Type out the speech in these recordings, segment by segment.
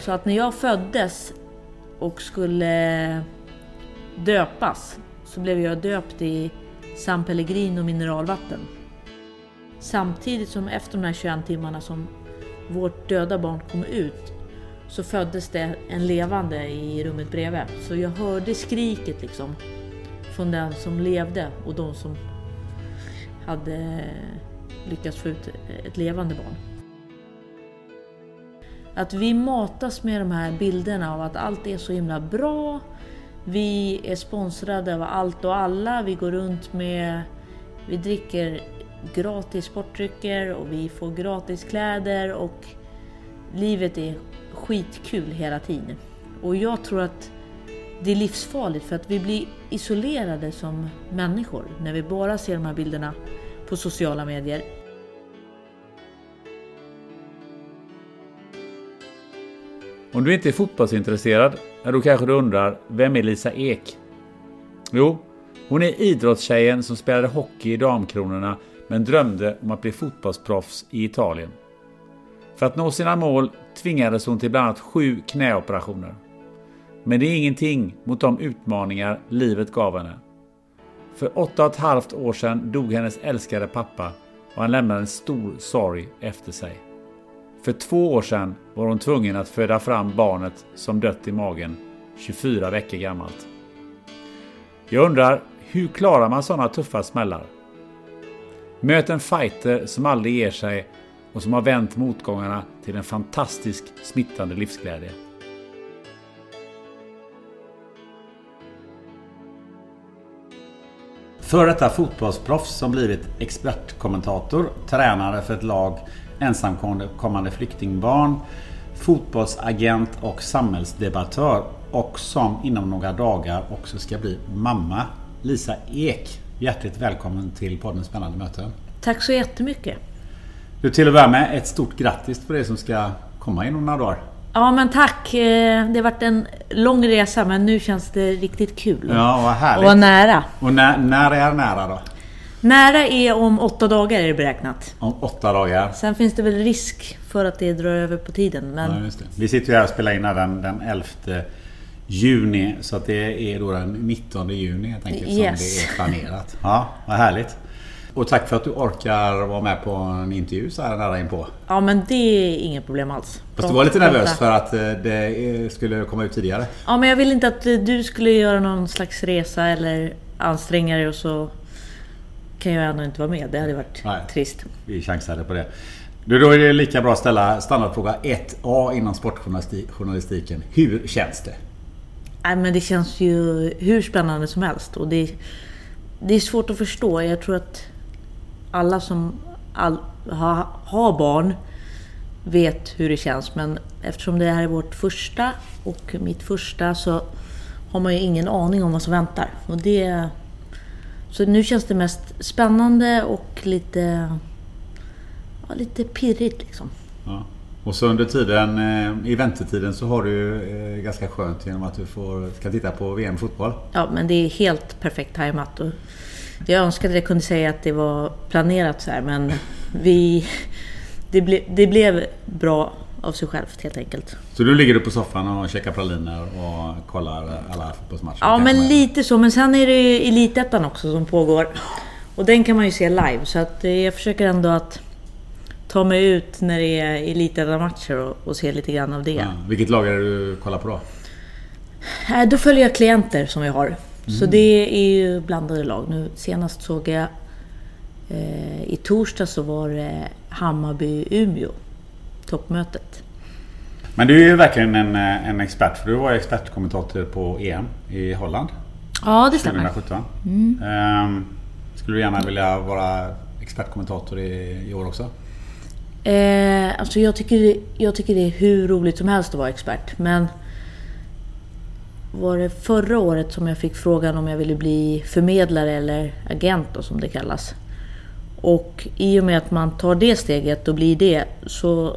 Så att när jag föddes och skulle döpas så blev jag döpt i San Pellegrino mineralvatten. Samtidigt som efter de här 21 timmarna som vårt döda barn kom ut så föddes det en levande i rummet bredvid. Så jag hörde skriket liksom från den som levde och de som hade lyckats få ut ett levande barn. Att vi matas med de här bilderna av att allt är så himla bra. Vi är sponsrade av allt och alla. Vi går runt med... Vi dricker gratis sportdrycker och vi får gratis kläder och livet är skitkul hela tiden. Och jag tror att det är livsfarligt för att vi blir isolerade som människor när vi bara ser de här bilderna på sociala medier. Om du inte är fotbollsintresserad, då kanske du undrar, vem är Lisa Ek? Jo, hon är idrottstjejen som spelade hockey i Damkronorna men drömde om att bli fotbollsproffs i Italien. För att nå sina mål tvingades hon till bland annat sju knäoperationer. Men det är ingenting mot de utmaningar livet gav henne. För åtta och ett halvt år sedan dog hennes älskade pappa och han lämnade en stor sorg efter sig. För två år sedan var hon tvungen att föda fram barnet som dött i magen, 24 veckor gammalt. Jag undrar, hur klarar man sådana tuffa smällar? Möt en fighter som aldrig ger sig och som har vänt motgångarna till en fantastisk smittande livsglädje. För detta fotbollsproffs som blivit expertkommentator, tränare för ett lag ensamkommande flyktingbarn, fotbollsagent och samhällsdebattör och som inom några dagar också ska bli mamma. Lisa Ek, hjärtligt välkommen till podden Spännande möten. Tack så jättemycket. Du till att börja med ett stort grattis på det som ska komma inom några dagar. Ja men tack. Eh, det har varit en lång resa men nu känns det riktigt kul. Ja, vad härligt. Och nära. Och när, när är nära då? Nära är om åtta dagar är det beräknat. Om åtta dagar. Sen finns det väl risk för att det drar över på tiden. Men... Ja, just det. Vi sitter ju här och spelar in den, den 11 juni. Så att det är då den 19 juni helt enkelt Yes. som det är planerat. Ja, vad härligt. Och tack för att du orkar vara med på en intervju så här nära inpå. Ja men det är inget problem alls. Fast du var lite nervös för att eh, det skulle komma ut tidigare. Ja men jag vill inte att eh, du skulle göra någon slags resa eller anstränga dig och så kan jag ändå inte vara med. Det hade varit Nej. trist. Vi chansade på det. Du, då är det lika bra att ställa standardfråga 1A inom sportjournalistiken. Hur känns det? Nej men det känns ju hur spännande som helst. Och det, det är svårt att förstå. Jag tror att alla som all, ha, har barn vet hur det känns. Men eftersom det här är vårt första och mitt första så har man ju ingen aning om vad som väntar. Och det, så nu känns det mest spännande och lite, ja, lite pirrigt liksom. Ja. Och så under tiden, eh, i väntetiden så har du eh, ganska skönt genom att du får, kan titta på VM-fotboll. Ja, men det är helt perfekt tajmat. Jag önskade att jag kunde säga att det var planerat så här, men vi, det, ble, det blev bra av sig självt helt enkelt. Så du ligger du på soffan och käkar praliner och kollar alla fotbollsmatcher? Ja, men med- lite så. Men sen är det ju Elitettan också som pågår. Och den kan man ju se live. Så att eh, jag försöker ändå att tar mig ut när det är elitmatcher och, och ser lite grann av det. Ja. Vilket lag är det du kollar på då? Äh, Då följer jag klienter som vi har. Så det är ju blandade lag. Nu senast såg jag eh, i torsdag så var det Hammarby-Umeå. Toppmötet. Men du är ju verkligen en, eh, en expert. För du var expertkommentator på EM i Holland Ja, det stämmer. 2017. Ehm, skulle du gärna vilja vara expertkommentator i, i år också? Eh, alltså jag tycker, jag tycker det är hur roligt som helst att vara expert. Men var det förra året som jag fick frågan om jag ville bli förmedlare eller agent då, som det kallas. Och i och med att man tar det steget och blir det så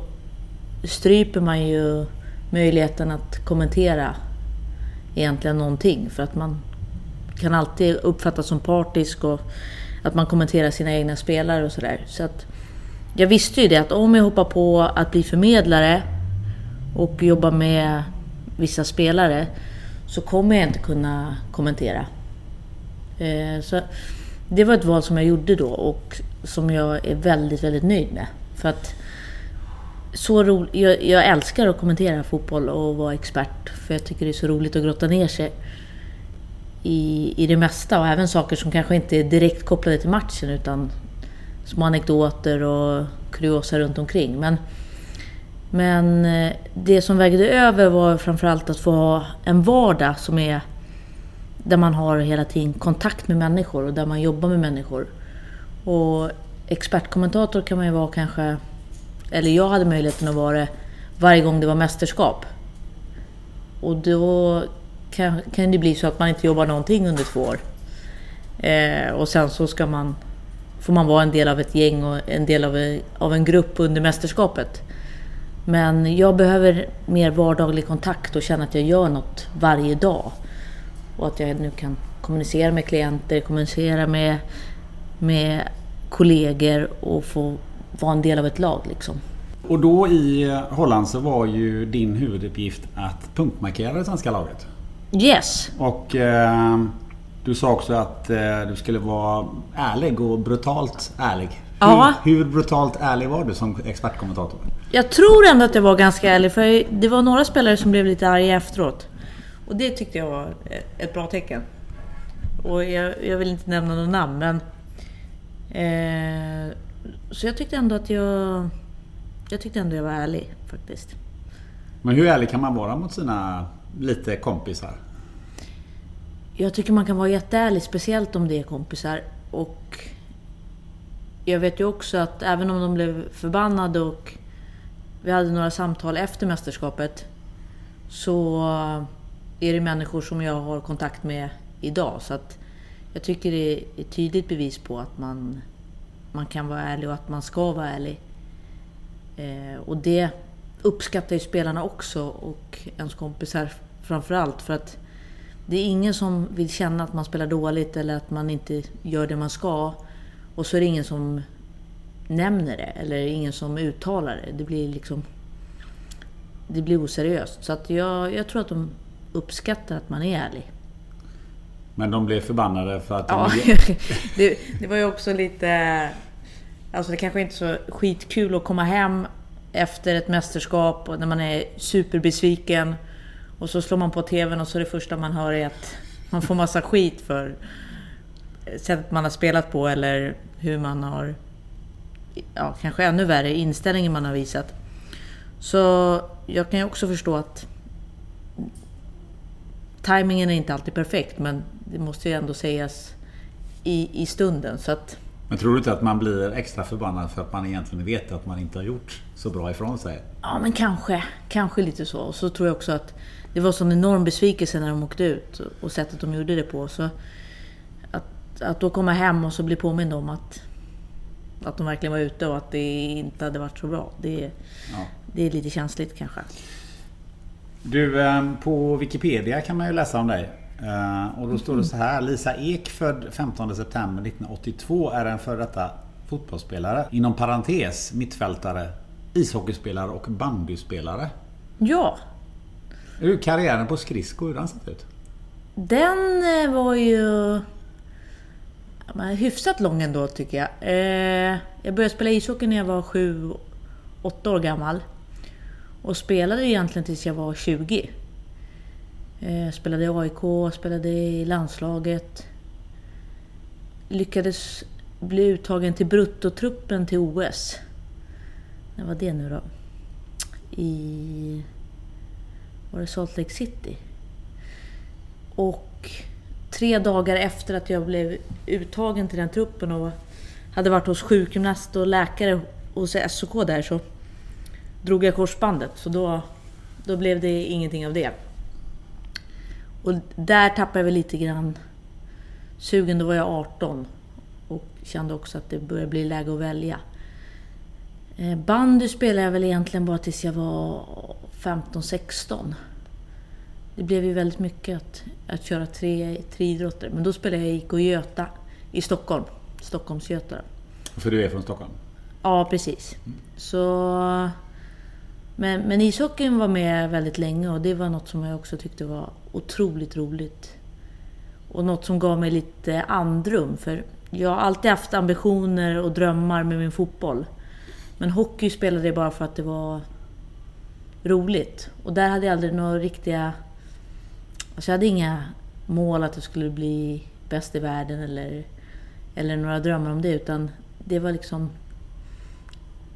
stryper man ju möjligheten att kommentera egentligen någonting. För att man kan alltid uppfattas som partisk och att man kommenterar sina egna spelare och sådär. Så att jag visste ju det att om jag hoppar på att bli förmedlare och jobba med vissa spelare så kommer jag inte kunna kommentera. Eh, så det var ett val som jag gjorde då och som jag är väldigt, väldigt nöjd med. För att så roligt. jag, jag älskar att kommentera fotboll och vara expert för jag tycker det är så roligt att grotta ner sig i, i det mesta och även saker som kanske inte är direkt kopplade till matchen utan små anekdoter och kuriosa runt omkring. Men, men eh, det som vägde över var framförallt att få ha en vardag som är där man har hela tiden kontakt med människor och där man jobbar med människor. Och expertkommentator kan man ju vara kanske, eller jag hade möjligheten att vara det varje gång det var mästerskap. Och då kan, kan det bli så att man inte jobbar någonting under två år. Eh, och sen så ska man, får man vara en del av ett gäng och en del av, en- av en grupp under mästerskapet. Men jag behöver mer vardaglig kontakt och känna att jag gör något varje dag. Och att jag nu kan kommunicera med klienter, kommunicera med, med kollegor och få vara en del av ett lag. Liksom. Och då i Holland så var ju din huvuduppgift att punktmarkera det svenska laget. Yes! Och eh, du sa också att eh, du skulle vara ärlig och brutalt ärlig. Hur, Ja. hur brutalt ärlig var du som expertkommentator? Jag tror ändå att jag var ganska ärlig, för det var några spelare som blev lite arga efteråt. Och det tyckte jag var ett bra tecken. Och jag, jag vill inte nämna någon namn, men... Eh, så jag tyckte ändå att jag... Jag tyckte ändå jag var ärlig, faktiskt. Men hur ärlig kan man vara mot sina lite kompisar? Jag tycker man kan vara jätteärlig, speciellt om det är kompisar. Och jag vet ju också att även om de blev förbannade och vi hade några samtal efter mästerskapet så är det människor som jag har kontakt med idag. Så att jag tycker det är ett tydligt bevis på att man, man kan vara ärlig och att man ska vara ärlig. Eh, och det uppskattar ju spelarna också och ens kompisar framförallt. För att det är ingen som vill känna att man spelar dåligt eller att man inte gör det man ska. Och så är det ingen som nämner det eller ingen som uttalar det. Det blir liksom... Det blir oseriöst. Så att jag, jag tror att de uppskattar att man är ärlig. Men de blev förbannade för att Ja, de... det, det var ju också lite... Alltså det kanske inte är så skitkul att komma hem efter ett mästerskap och när man är superbesviken. Och så slår man på TVn och så det första man hör är att man får massa skit för sättet man har spelat på eller hur man har... Ja, kanske ännu värre, inställningen man har visat. Så jag kan ju också förstå att Timingen är inte alltid perfekt men det måste ju ändå sägas i, i stunden. Så att, Men tror du inte att man blir extra förbannad för att man egentligen vet att man inte har gjort så bra ifrån sig? ja men kanske, kanske lite så. Och så tror jag också att det var sån enorm besvikelse när de åkte ut och sättet de gjorde det på. Så att, att då komma hem och så bli påmind om att, att de verkligen var ute och att det inte hade varit så bra. Det, Ja. det är lite känsligt kanske. Du, eh, på Wikipedia kan man ju läsa om dig. Eh, Och då står det så här. Lisa Ek född 15 september 1982 är en före detta fotbollsspelare. Inom parentes mittfältare, ishockeyspelare och bandyspelare. Ja, Hur karriären på skridskor, hur den sett ut? Den eh, var ju... men hyfsat lång ändå tycker jag. Eh, jag började spela ishockey när jag var 7-8 år gammal. Och spelade egentligen tills jag var 20. Jag eh, spelade i AIK, spelade i landslaget. Lyckades bli uttagen till bruttotruppen till OS. När var det nu då? I... Var det Salt Lake City? Och tre dagar efter att jag blev uttagen till den truppen och hade varit hos sjukgymnast och läkare hos SOK där så drog jag korsbandet. Så då, då blev det ingenting av det. Och där tappade jag väl lite grann sugen. Då var jag 18 och kände också att det började bli läge att välja. Eh, bandy spelade jag väl egentligen bara tills jag var 15-16. Det blev ju väldigt mycket att, att köra tre, tre idrotter. Men då spelade jag IK Göta i Stockholm. Stockholms-Göta. För du är från Stockholm? Ja, precis. Så... Men, men ishockeyn var med väldigt länge och det var något som jag också tyckte var otroligt roligt. Och något som gav mig lite andrum. För jag har alltid haft ambitioner och drömmar med min fotboll. Men hockey spelade jag bara för att det var roligt. Och där hade jag aldrig några riktiga... Alltså jag hade inga mål att jag skulle bli bäst i världen eller, eller några drömmar om det. Utan det var liksom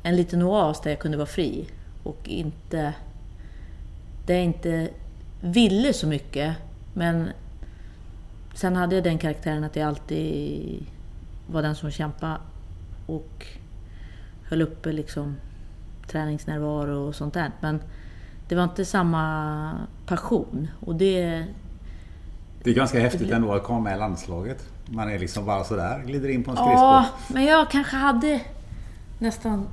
en liten oas där jag kunde vara fri. Och inte... Där jag inte ville så mycket. Men sen hade jag den karaktären att jag alltid var den som kämpade. Och höll uppe liksom träningsnärvaro och sånt där. Men det var inte samma passion. Och det... Det är ganska häftigt ändå att komma med i landslaget. Man är liksom bara sådär, glider in på en skridsko. Ja, men jag kanske hade nästan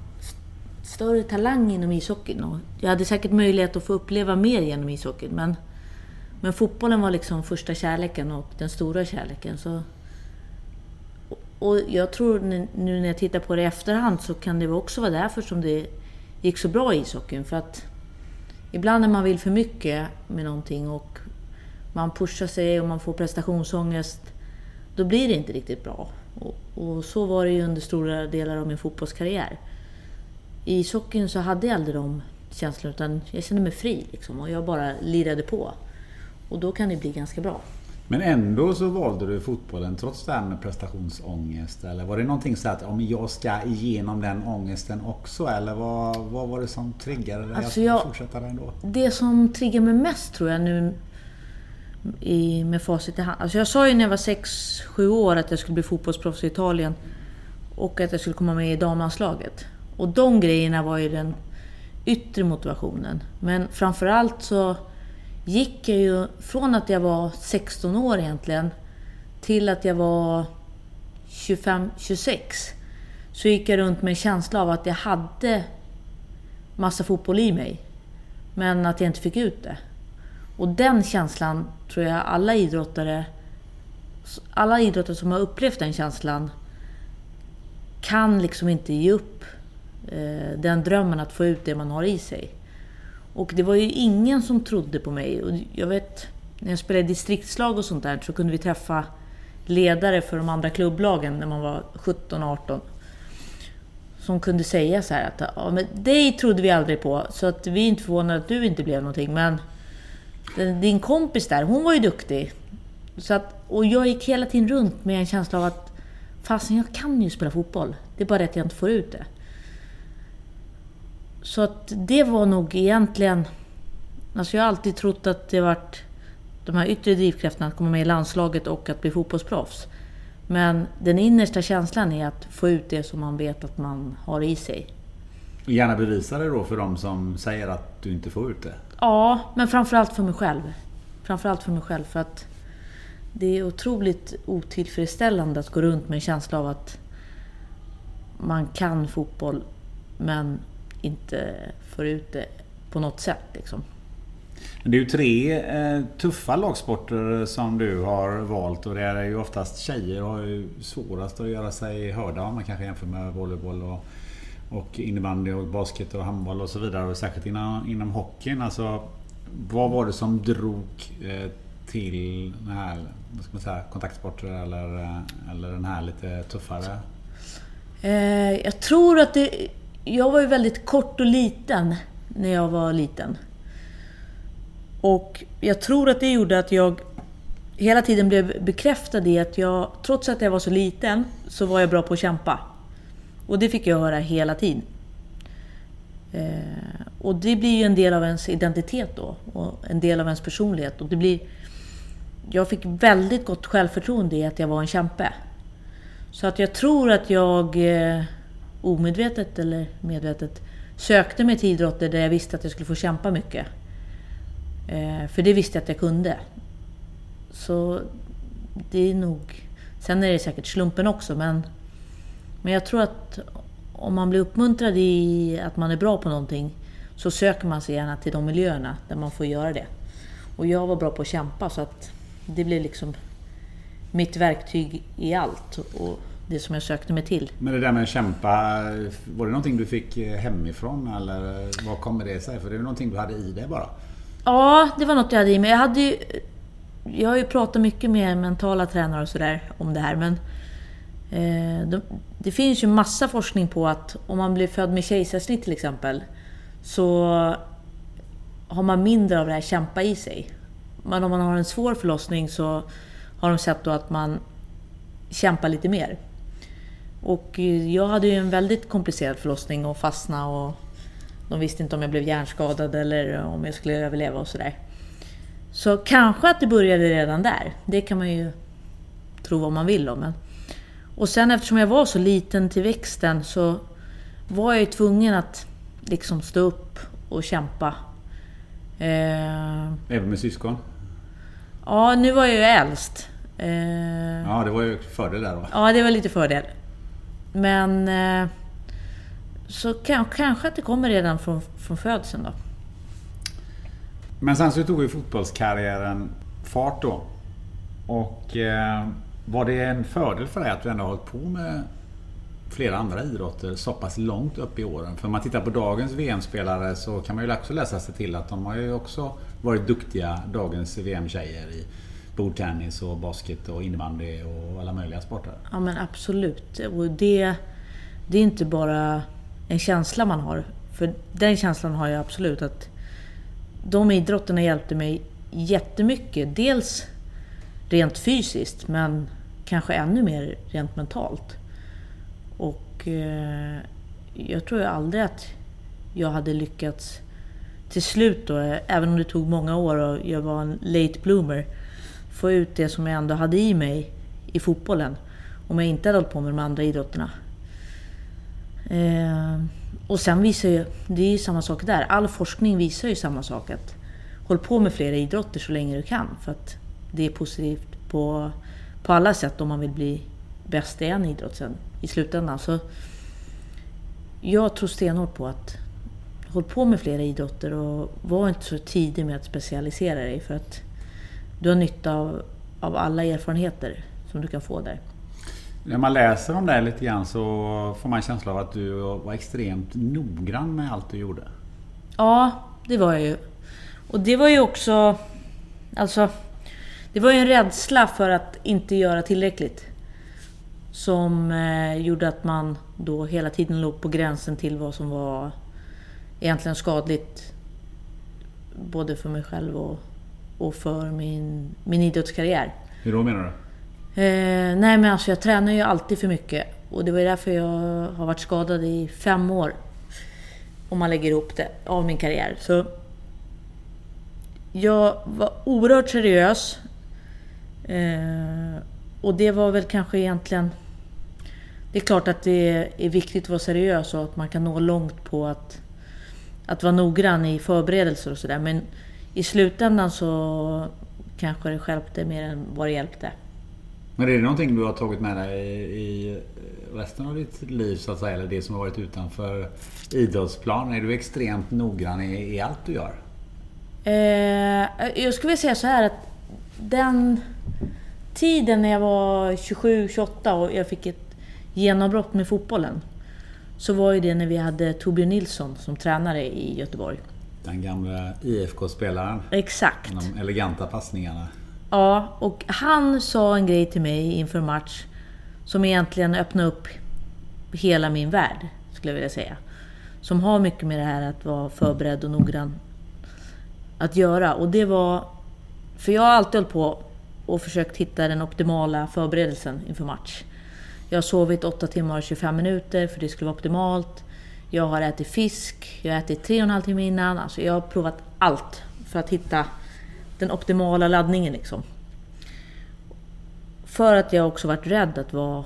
större talang inom ishockeyn. Och jag hade säkert möjlighet att få uppleva mer genom ishockeyn. Men, men fotbollen var liksom första kärleken och den stora kärleken. Så, och jag tror nu när jag tittar på det i efterhand så kan det också vara därför som det gick så bra i ishockeyn. För att ibland när man vill för mycket med någonting och man pushar sig och man får prestationsångest, då blir det inte riktigt bra. Och, och så var det ju under stora delar av min fotbollskarriär. I ishockeyn så hade jag aldrig de känslorna, utan jag kände mig fri liksom, och jag bara lirade på. Och då kan det bli ganska bra. Men ändå så valde du fotbollen trots det här med prestationsångest? Eller var det någonting så att om jag ska igenom den ångesten också? Eller vad, vad var det som triggade dig Alltså att jag- fortsätta ändå? Det som triggar mig mest tror jag nu i, med facit i hand. Alltså jag sa ju när jag var 6-7 år att jag skulle bli fotbollsproffs i Italien. Och att jag skulle komma med i damlandslaget. Och de grejerna var ju den yttre motivationen. Men framförallt så gick jag ju från att jag var 16 år egentligen till att jag var 25-26. Så gick jag runt med en känsla av att jag hade massa fotboll i mig. Men att jag inte fick ut det. Och den känslan tror jag alla idrottare, alla idrottare som har upplevt den känslan kan liksom inte ge upp Eh, den drömmen att få ut det man har i sig. Och det var ju ingen som trodde på mig. Och jag vet, när jag spelade i distriktslag och sånt där så kunde vi träffa ledare för de andra klubblagen när man var 17-18. Som kunde säga så här att ja, men dig trodde vi aldrig på, så att vi är inte förvånade att du inte blev någonting. Men din kompis där, hon var ju duktig. Så att, och jag gick hela tiden runt med en känsla av att fasen, jag kan ju spela fotboll. Det är bara det att jag inte får ut det. Så att det var nog egentligen... Alltså jag har alltid trott att det varit de här yttre drivkrafterna att komma med i landslaget och att bli fotbollsproffs. Men den innersta känslan är att få ut det som man vet att man har i sig. Gärna bevisa det då för de som säger att du inte får ut det. Ja, men framförallt för mig själv. Framförallt för mig själv för att det är otroligt otillfredsställande att gå runt med en känsla av att man kan fotboll men inte får ut det på något sätt. Liksom. Det är ju tre eh, tuffa lagsporter som du har valt och det är ju oftast tjejer har ju svårast att göra sig hörda om man kanske jämför med volleyboll och, och innebandy och basket och handboll och så vidare. Och särskilt inom, inom hockeyn. Alltså, vad var det som drog eh, till den här, vad ska man säga, kontaktsporter eller, eller den här lite tuffare? Eh, jag tror att det... Jag var ju väldigt kort och liten när jag var liten. Och jag tror att det gjorde att jag hela tiden blev bekräftad i att jag, trots att jag var så liten, så var jag bra på att kämpa. Och det fick jag höra hela tiden. Eh, och det blir ju en del av ens identitet då, och en del av ens personlighet. Och det blir, jag fick väldigt gott självförtroende i att jag var en kämpe. Så att jag tror att jag eh, omedvetet eller medvetet sökte mig till idrotter där jag visste att jag skulle få kämpa mycket. Eh, för det visste jag att jag kunde. Så det är nog... Sen är det säkert slumpen också, men, men jag tror att om man blir uppmuntrad i att man är bra på någonting så söker man sig gärna till de miljöerna där man får göra det. Och jag var bra på att kämpa så att det blev liksom mitt verktyg i allt och det som jag sökte mig till. Men det där med att kämpa, var det någonting du fick hemifrån eller vad kommer det sig? För det är någonting du hade i dig bara? Ja, det var något jag hade i mig. Jag, hade ju, jag har ju pratat mycket med mentala tränare och sådär om det här men eh, de, det finns ju massa forskning på att om man blir född med kejsarsnitt till exempel så har man mindre av det här kämpa i sig. Men om man har en svår förlossning så har de sett då att man kämpar lite mer. Och jag hade ju en väldigt komplicerad förlossning och fastna och de visste inte om jag blev hjärnskadad eller om jag skulle överleva och sådär. Så kanske att det började redan där. Det kan man ju tro vad man vill om. Men... Och sen eftersom jag var så liten till växten så var jag ju tvungen att liksom stå upp och kämpa. Eh... Även med syskon? Ja, nu var jag ju äldst. Eh... Ja, det var ju fördel där då. Ja, det var lite fördel. Men... Eh... Så kanske att det kommer redan från, från födseln då. Men sen så tog ju fotbollskarriären fart då. Och eh, var det en fördel för dig att du ändå har hållit på med flera andra idrotter så pass långt upp i åren? För om man tittar på dagens VM-spelare så kan man ju också läsa sig till att de har ju också varit duktiga, dagens VM-tjejer i bordtennis och basket och innebandy och alla möjliga sporter. Ja men absolut. Och det, det är inte bara en känsla man har. För den känslan har jag absolut. att De idrotterna hjälpte mig jättemycket. Dels rent fysiskt men kanske ännu mer rent mentalt. Och eh, jag tror aldrig att jag hade lyckats till slut då, även om det tog många år och jag var en late bloomer, få ut det som jag ändå hade i mig i fotbollen. Om jag inte hade hållit på med de andra idrotterna. Eh, och sen visar ju, det är ju samma sak där. All forskning visar ju samma sak. Att håll på med flera idrotter så länge du kan. För att det är positivt på, på alla sätt om man vill bli bäst i en idrott sen i slutändan. Så jag tror stenhårt på att håll på med flera idrotter och var inte så tidig med att specialisera dig. För att du har nytta av, av alla erfarenheter som du kan få där. När man läser om det lite grann så får man känsla av att du var extremt noggrann med allt du gjorde. Ja, det var jag ju. Och det var ju också... Alltså... Det var ju en rädsla för att inte göra tillräckligt. Som eh, gjorde att man då hela tiden låg på gränsen till vad som var egentligen skadligt. Både för mig själv och, och för min, min idrottskarriär. Hur då menar du? Eh, nej men alltså jag tränar ju alltid för mycket. Och det var därför jag har varit skadad i fem år. Om man lägger ihop det, av min karriär. Så jag var oerhört seriös. Eh, och det var väl kanske egentligen... Det är klart att det är viktigt att vara seriös och att man kan nå långt på att, att vara noggrann i förberedelser och sådär. Men i slutändan så kanske det skälpte mer än vad det hjälpte. Men är det någonting du har tagit med dig i resten av ditt liv så att säga? Eller det som har varit utanför idrottsplan? Är du extremt noggrann i, i allt du gör? Eh, jag skulle vilja säga så här att den tiden när jag var 27-28 och jag fick ett genombrott med fotbollen. Så var ju det när vi hade Torbjörn Nilsson som tränare i Göteborg. Den gamla IFK-spelaren. Exakt. De eleganta passningarna. Ja, och han sa en grej till mig inför match som egentligen öppnade upp hela min värld, skulle jag vilja säga. Som har mycket med det här att vara förberedd och noggrann att göra. Och det var... För jag har alltid hållit på och försökt hitta den optimala förberedelsen inför match. Jag har sovit 8 timmar och 25 minuter för det skulle vara optimalt. Jag har ätit fisk, jag har ätit tre och en halv timme innan. Alltså jag har provat allt för att hitta den optimala laddningen. Liksom. För att jag också varit rädd att vara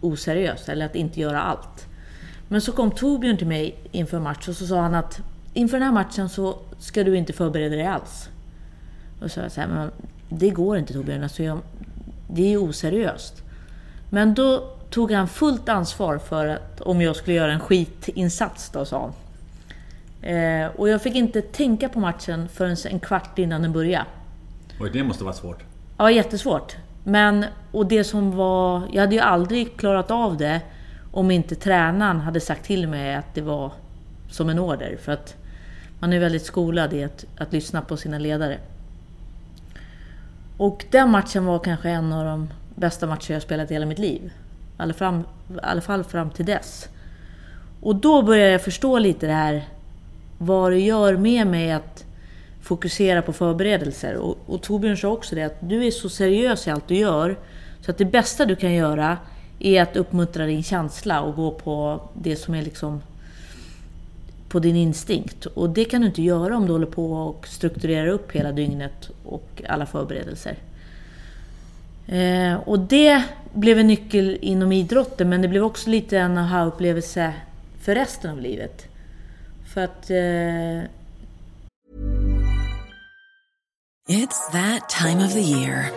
oseriös eller att inte göra allt. Men så kom Torbjörn till mig inför match och så sa han att inför den här matchen så ska du inte förbereda dig alls. Och så sa jag så här, men det går inte Torbjörn, alltså jag, det är oseriöst. Men då tog han fullt ansvar för att om jag skulle göra en skitinsats då, sa han. Eh, och jag fick inte tänka på matchen förrän en kvart innan den började. Och det måste vara svårt. Ja, jättesvårt. Men, och det som var... Jag hade ju aldrig klarat av det om inte tränaren hade sagt till mig att det var som en order. För att man är väldigt skolad i att, att lyssna på sina ledare. Och den matchen var kanske en av de bästa matcher jag spelat i hela mitt liv. I alla, fram, I alla fall fram till dess. Och då började jag förstå lite det här vad det gör med mig att fokusera på förberedelser. Och, och Torbjörn sa också det, att du är så seriös i allt du gör, så att det bästa du kan göra är att uppmuntra din känsla och gå på det som är liksom på din instinkt. Och det kan du inte göra om du håller på och strukturerar upp hela dygnet och alla förberedelser. Eh, och det blev en nyckel inom idrotten, men det blev också lite en aha-upplevelse för resten av livet. För att... Eh... It's that time of the year.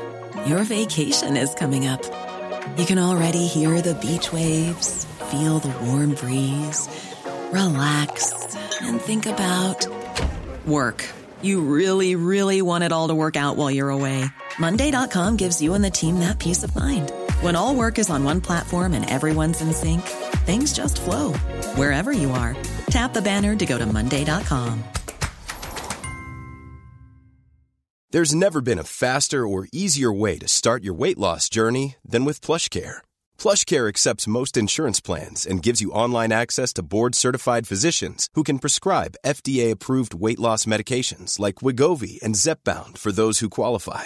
Your vacation is coming up. You can already hear the beach waves, feel the warm breeze, relax and think about work. You really, really want it all to work out while you're away. Monday.com gives you and the team that peace of mind. When all work is on one platform and everyone's in sync, things just flow wherever you are. Tap the banner to go to Monday.com. There's never been a faster or easier way to start your weight loss journey than with PlushCare. PlushCare accepts most insurance plans and gives you online access to board-certified physicians who can prescribe FDA-approved weight loss medications like Wigovi and Zepbound for those who qualify.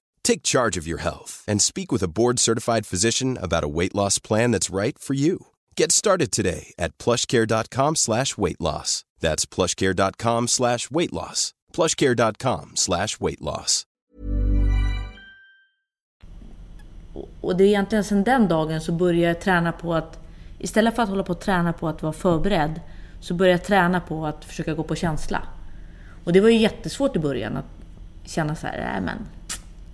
Take charge of your health and speak with a board-certified physician about a weight loss plan that's right for you. Get started today at plushcare.com slash weight loss. That's plushcare.com slash weight loss. plushcare.com slash weight loss. Och det är egentligen sedan den dagen så började jag träna på att istället för att hålla på att träna på att vara förberedd så började jag träna på att försöka gå på känsla. Och det var ju jättesvårt i början att känna så här, nej men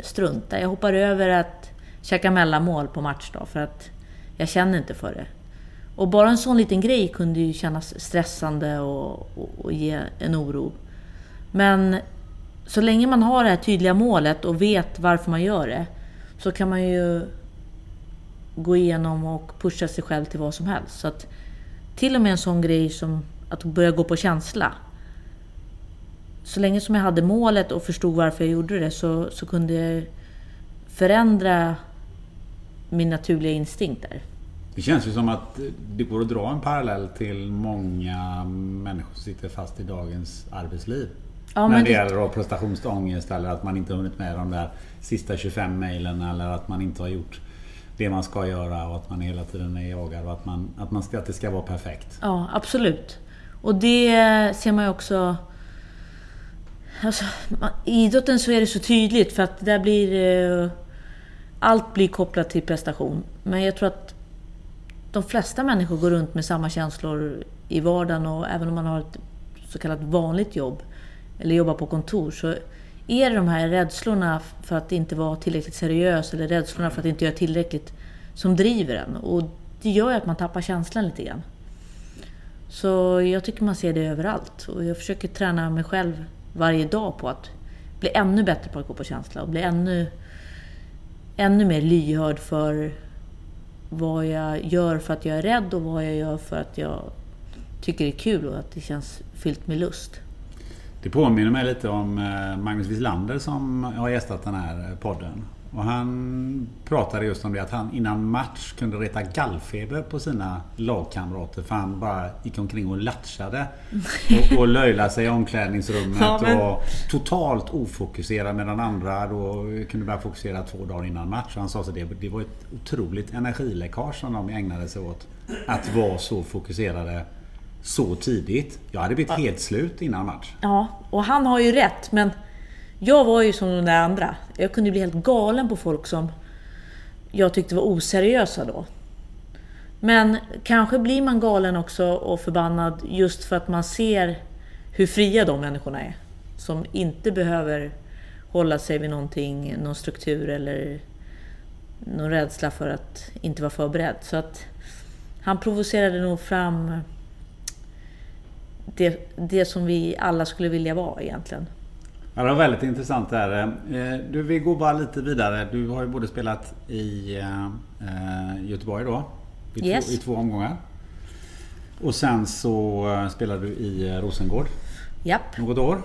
strunta, jag hoppar över att käka mellanmål på matchdag för att jag känner inte för det. Och bara en sån liten grej kunde ju kännas stressande och, och, och ge en oro. Men så länge man har det här tydliga målet och vet varför man gör det så kan man ju gå igenom och pusha sig själv till vad som helst. Så att till och med en sån grej som att börja gå på känsla. Så länge som jag hade målet och förstod varför jag gjorde det så, så kunde jag förändra min naturliga instinkter. Det känns ju som att det går att dra en parallell till många människor som sitter fast i dagens arbetsliv. Ja, När men det det- gäller prestationsångest eller att man inte hunnit med de där sista 25 mejlen eller att man inte har gjort det man ska göra och att man hela tiden är jagad och att, man, att, man ska, att det ska vara perfekt. Ja, absolut. Och det ser man ju också... Alltså, I idrotten så är det så tydligt för att där blir... Eh, allt blir kopplat till prestation. Men jag tror att de flesta människor går runt med samma känslor i vardagen och även om man har ett så kallat vanligt jobb eller jobbar på kontor så är det de här rädslorna för att inte vara tillräckligt seriös eller rädslorna för att inte göra tillräckligt som driver en. Och det gör ju att man tappar känslan lite grann. Så jag tycker man ser det överallt. Och jag försöker träna mig själv varje dag på att bli ännu bättre på att gå på känsla och bli ännu, ännu mer lyhörd för vad jag gör för att jag är rädd och vad jag gör för att jag tycker det är kul och att det känns fyllt med lust. Det påminner mig lite om eh, Magnus Wislander som har gästat den här podden. Och han pratade just om det att han innan match kunde reta gallfeber på sina lagkamrater för han bara gick omkring och latchade. Och, och löjlade sig i omklädningsrummet ja, men... och totalt ofokuserad medan andra då kunde börja fokusera två dagar innan match. Och han sa att det, det var ett otroligt energiläckage som de ägnade sig åt. Att vara så fokuserade så tidigt. Jag hade blivit helt slut innan match. Ja, och han har ju rätt men jag var ju som de där andra. Jag kunde bli helt galen på folk som jag tyckte var oseriösa då. Men kanske blir man galen också och förbannad just för att man ser hur fria de människorna är. Som inte behöver hålla sig vid någonting, någon struktur eller någon rädsla för att inte vara förberedd. Så att han provocerade nog fram det, det som vi alla skulle vilja vara egentligen. Ja, det var väldigt intressant där. Eh, du, vi går bara lite vidare. Du har ju både spelat i eh, Göteborg då. I, yes. två, I två omgångar. Och sen så eh, spelade du i Rosengård. Japp. Något år.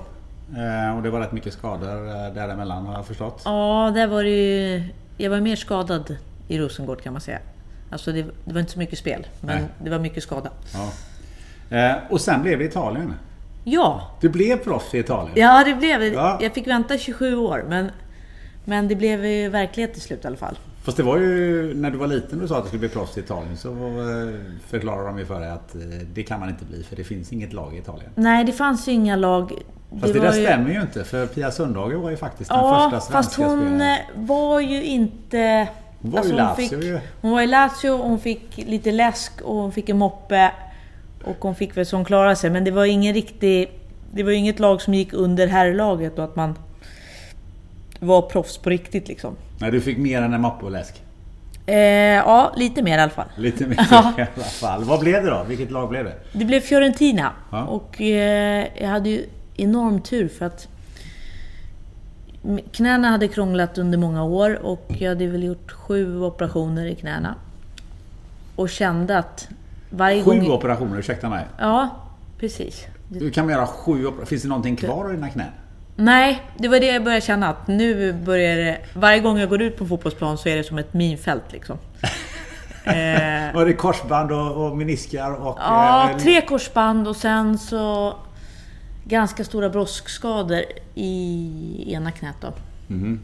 Och det var rätt mycket skador däremellan har jag förstått. Ja, där var det ju... Jag var mer skadad i Rosengård kan man säga. Alltså det, det var inte så mycket spel, men Nej. det var mycket skada. Ja. Och sen blev det Italien. Ja! Du blev proffs i Italien? Ja, det blev ja. Jag fick vänta 27 år, men, men det blev ju verklighet till slut i alla fall. Fast det var ju när du var liten du sa att du skulle bli proffs i Italien så eh, förklarade de ju för dig att eh, det kan man inte bli för det finns inget lag i Italien. Nej, det fanns ju inga lag. Fast det, det där ju... stämmer ju inte för Pia Sundhage var ju faktiskt den ja, första svenska fast hon spelaren. Eh, var ju inte... Hon var alltså, ju Lazio hon, fick, hon var i Lazio, hon fick lite läsk och hon fick en moppe. Och hon fick väl hon klarade sig, men det var ingen riktig det var inget lag som gick under herrlaget och att man var proffs på riktigt liksom. Nej, du fick mer än en mappe och läsk? Eh, ja, lite mer i alla fall. Lite mer i alla fall. Vad blev det då? Vilket lag blev det? Det blev Fiorentina. Ja. Och eh, jag hade ju enorm tur för att knäna hade krånglat under många år och jag hade väl gjort sju operationer i knäna. Och kände att varje sju gång... Operationer, ursäkta mig? Ja, precis. Du kan göra sju Finns det någonting kvar av dina knän? Nej, det var det jag började känna att nu börjar det... Varje gång jag går ut på fotbollsplan så är det som ett minfält liksom. eh, var det korsband och, och meniskar? Och, ja, eh, tre korsband och sen så ganska stora broskskador i ena knät då. Mm.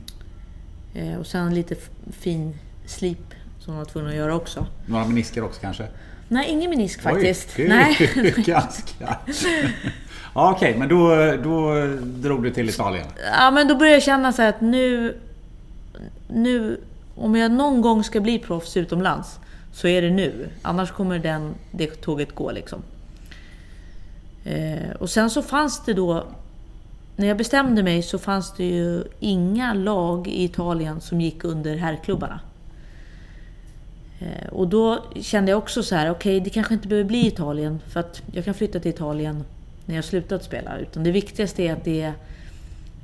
Eh, och sen lite fin slip som de var tvungna att göra också. Några menisker också kanske? Nej, ingen menisk faktiskt. Oj, Nej. ganska. ja, Okej, okay, men då, då drog du till Italien? Ja, men då började jag känna så att nu... Nu... Om jag någon gång ska bli proffs utomlands så är det nu. Annars kommer den, det tåget gå liksom. Eh, och sen så fanns det då... När jag bestämde mig så fanns det ju inga lag i Italien som gick under herrklubbarna. Eh, och då kände jag också så här, okej okay, det kanske inte behöver bli Italien för att jag kan flytta till Italien när jag slutat spela. Utan det viktigaste är att det är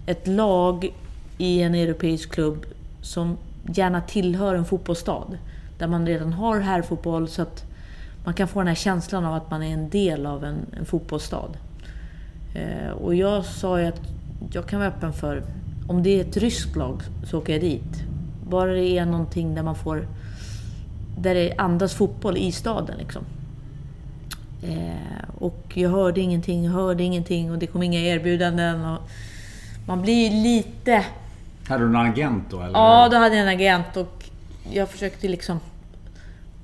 ett lag i en europeisk klubb som gärna tillhör en fotbollsstad. Där man redan har herrfotboll så att man kan få den här känslan av att man är en del av en, en fotbollsstad. Eh, och jag sa ju att jag kan vara öppen för, om det är ett ryskt lag så åker jag dit. Bara det är någonting där man får där det andas fotboll i staden. Liksom. Eh, och jag hörde ingenting, hörde ingenting och det kom inga erbjudanden. Och man blir lite... Hade du en agent då? Eller? Ja, då hade jag en agent och jag försökte liksom...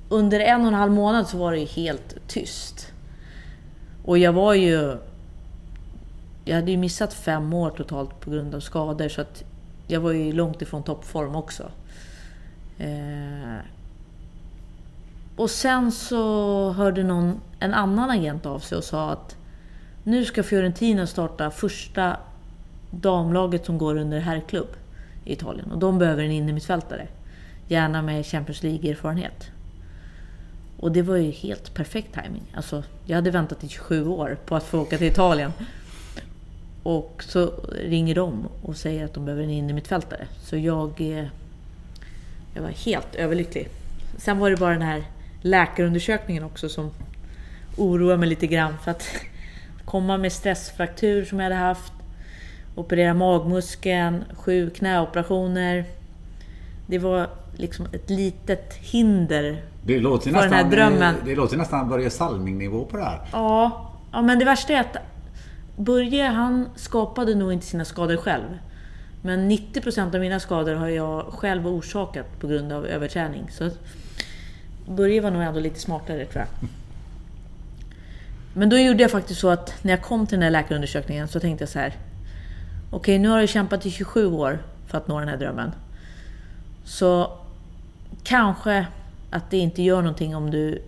Under en och en halv månad så var det ju helt tyst. Och jag var ju... Jag hade ju missat fem år totalt på grund av skador så att jag var ju långt ifrån toppform också. Eh, och sen så hörde någon, en annan agent av sig och sa att nu ska Fiorentina starta första damlaget som går under herrklubb i Italien. Och de behöver en innermittfältare. Gärna med Champions League-erfarenhet. Och det var ju helt perfekt timing. Alltså, jag hade väntat i 27 år på att få åka till Italien. Och så ringer de och säger att de behöver en innermittfältare. Så jag, eh, jag var helt överlycklig. Sen var det bara den här läkarundersökningen också som oroar mig lite grann. För att komma med stressfraktur som jag hade haft, operera magmuskeln, sju knäoperationer. Det var liksom ett litet hinder det låter för nästan, den här drömmen. Det låter nästan Börje Salming-nivå på det här. Ja, ja, men det värsta är att Börje han skapade nog inte sina skador själv. Men 90% av mina skador har jag själv orsakat på grund av överträning. Så Börje var nog ändå lite smartare tror jag. Men då gjorde jag faktiskt så att när jag kom till den här läkarundersökningen så tänkte jag så här. Okej, okay, nu har jag kämpat i 27 år för att nå den här drömmen. Så kanske att det inte gör någonting om du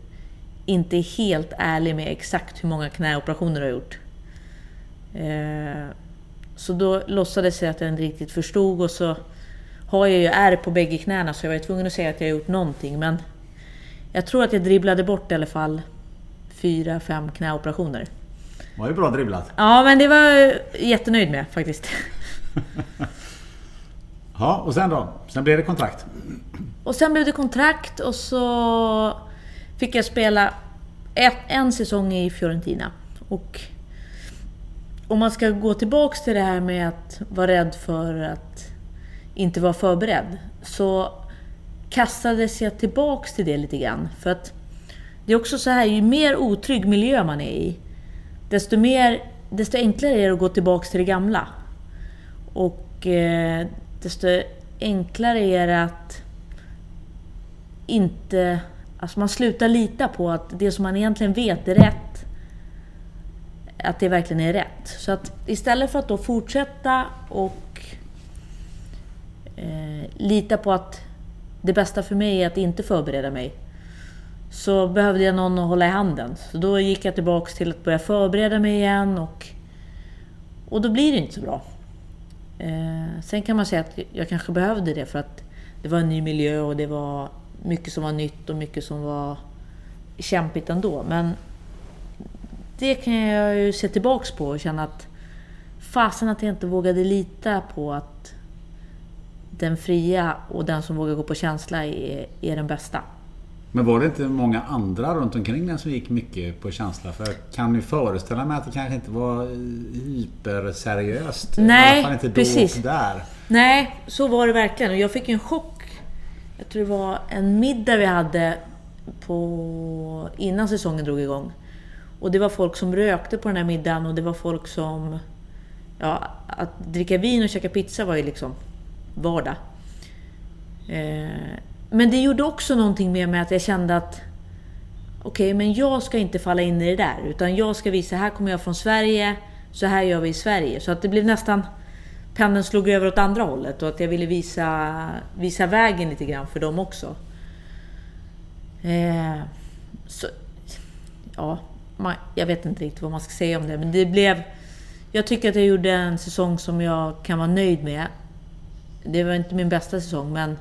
inte är helt ärlig med exakt hur många knäoperationer du har gjort. Eh, så då låtsades jag att jag inte riktigt förstod och så har jag ju ärr på bägge knäna så jag var tvungen att säga att jag har gjort någonting. Men jag tror att jag dribblade bort i alla fall fyra, fem knäoperationer. Det var ju bra dribblat. Ja, men det var jag jättenöjd med faktiskt. ja, och sen då? Sen blev det kontrakt? Och sen blev det kontrakt och så fick jag spela ett, en säsong i Fiorentina. Och om man ska gå tillbaks till det här med att vara rädd för att inte vara förberedd. Så kastades jag tillbaks till det lite grann. För att det är också så här, ju mer otrygg miljö man är i, desto, mer, desto enklare är det att gå tillbaks till det gamla. Och eh, desto enklare är det att inte... Alltså man slutar lita på att det som man egentligen vet är rätt, att det verkligen är rätt. Så att istället för att då fortsätta och eh, lita på att det bästa för mig är att inte förbereda mig, så behövde jag någon att hålla i handen. Så då gick jag tillbaks till att börja förbereda mig igen och, och då blir det inte så bra. Eh, sen kan man säga att jag kanske behövde det för att det var en ny miljö och det var mycket som var nytt och mycket som var kämpigt ändå. Men det kan jag ju se tillbaks på och känna att fasen att jag inte vågade lita på att den fria och den som vågar gå på känsla är, är den bästa. Men var det inte många andra runt omkring den som gick mycket på känsla? För jag kan ju föreställa mig att det kanske inte var hyperseriöst. Nej, I alla fall inte då precis. där. Nej, så var det verkligen. Och jag fick en chock. Jag tror det var en middag vi hade på, innan säsongen drog igång. Och det var folk som rökte på den här middagen och det var folk som... Ja, att dricka vin och käka pizza var ju liksom vardag. Eh, men det gjorde också någonting med mig att jag kände att okej, okay, men jag ska inte falla in i det där. Utan jag ska visa, här kommer jag från Sverige, så här gör vi i Sverige. Så att det blev nästan... Pendeln slog över åt andra hållet och att jag ville visa, visa vägen lite grann för dem också. Eh, så, ja, man, jag vet inte riktigt vad man ska säga om det, men det blev... Jag tycker att jag gjorde en säsong som jag kan vara nöjd med. Det var inte min bästa säsong, men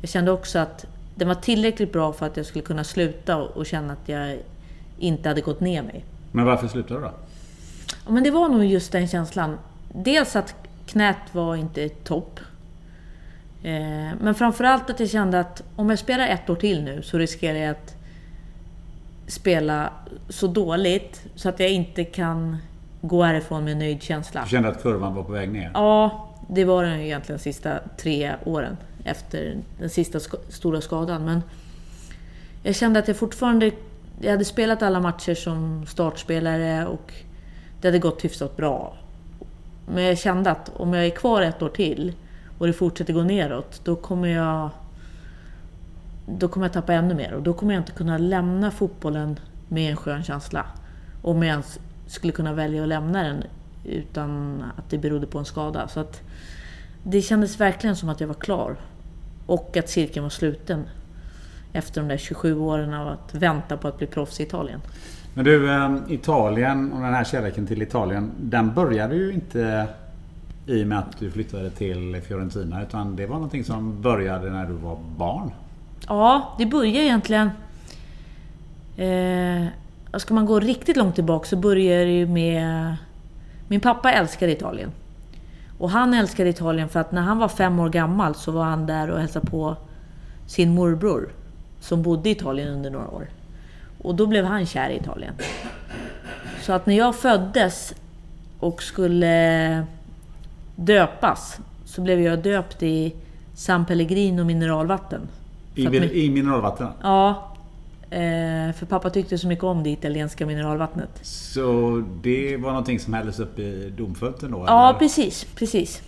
jag kände också att den var tillräckligt bra för att jag skulle kunna sluta och känna att jag inte hade gått ner mig. Men varför slutade du då? Ja, men det var nog just den känslan. Dels att knät var inte topp. Eh, men framförallt att jag kände att om jag spelar ett år till nu så riskerar jag att spela så dåligt så att jag inte kan gå härifrån med nöjd känsla. Du kände att kurvan var på väg ner? Ja, det var den egentligen de sista tre åren efter den sista sk stora skadan. Men jag kände att jag fortfarande... Jag hade spelat alla matcher som startspelare och det hade gått hyfsat bra. Men jag kände att om jag är kvar ett år till och det fortsätter gå neråt, då kommer jag... Då kommer jag tappa ännu mer och då kommer jag inte kunna lämna fotbollen med en skön känsla. Om jag ens skulle kunna välja att lämna den utan att det berodde på en skada. Så att det kändes verkligen som att jag var klar. Och att cirkeln var sluten. Efter de där 27 åren av att vänta på att bli proffs i Italien. Men du, eh, Italien och den här kärleken till Italien, den började ju inte i och med att du flyttade till Fiorentina. Utan det var någonting som började när du var barn. Ja, det började egentligen... Eh, ska man gå riktigt långt tillbaka så började det ju med... Min pappa älskade Italien. Och han älskade Italien för att när han var fem år gammal så var han där och hälsade på sin morbror som bodde i Italien under några år. Och då blev han kär i Italien. Så att när jag föddes och skulle döpas så blev jag döpt i San Pellegrino mineralvatten. I, min, I mineralvatten? Ja. Eh, för pappa tyckte så mycket om det italienska mineralvattnet. Så det var någonting som hälldes upp i domfölten då? Ja, eller? precis. precis.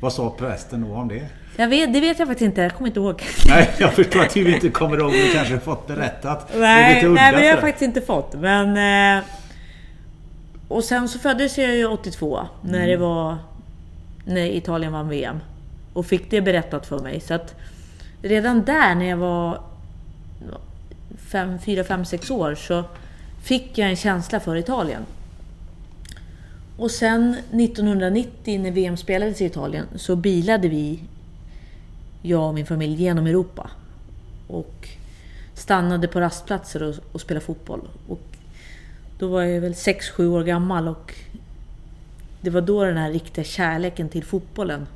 Vad sa prästen då om det? Jag vet, det vet jag faktiskt inte. Jag kommer inte ihåg. Nej, jag förstår att du inte kommer ihåg. Du kanske fått berättat. Nej, det nej men jag har faktiskt inte fått. Men... Eh, och sen så föddes jag ju 82. När mm. det var... När Italien vann VM. Och fick det berättat för mig. Så att redan där när jag var 4, 5, 6 år så fick jag en känsla för Italien. Och sen 1990 när VM spelades i Italien så bilade vi, jag och min familj, genom Europa. Och stannade på rastplatser och, och spelade fotboll. Och då var jag väl 6-7 år gammal och det var då den här riktiga kärleken till fotbollen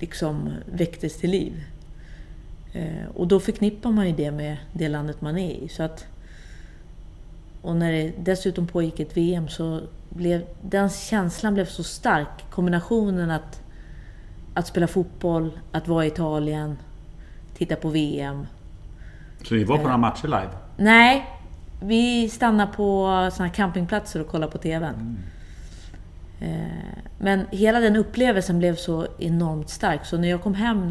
liksom väcktes till liv. Eh, och då förknippar man ju det med det landet man är i. Så att, och när det dessutom pågick ett VM så blev den känslan blev så stark. Kombinationen att, att spela fotboll, att vara i Italien, titta på VM. Så ni var på några matcher live? Nej, vi stannade på såna campingplatser och kollade på TVn. Mm. Eh, men hela den upplevelsen blev så enormt stark. Så när jag kom hem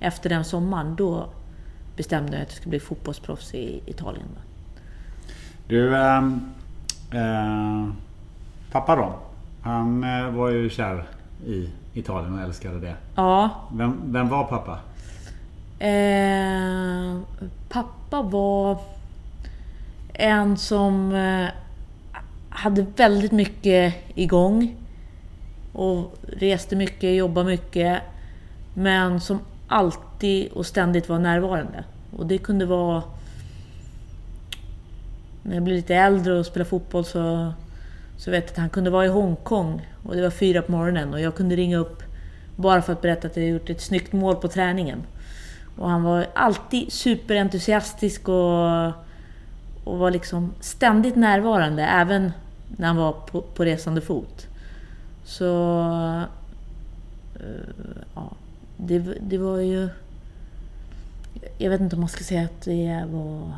efter den sommaren, då bestämde jag att jag skulle bli fotbollsproffs i Italien. Du, äh, äh, pappa då? Han äh, var ju kär i Italien och älskade det. Ja. Vem, vem var pappa? pappa var en som hade väldigt mycket igång. Och reste mycket, jobbade mycket. Men som alltid och ständigt vara närvarande. Och det kunde vara... När jag blev lite äldre och spelade fotboll så, så vet jag att han kunde vara i Hongkong och det var fyra på morgonen och jag kunde ringa upp bara för att berätta att jag gjort ett snyggt mål på träningen. Och han var alltid superentusiastisk och, och var liksom ständigt närvarande, även när han var på, på resande fot. Så... Uh, ja, det, det var ju... Jag vet inte om man ska säga att det var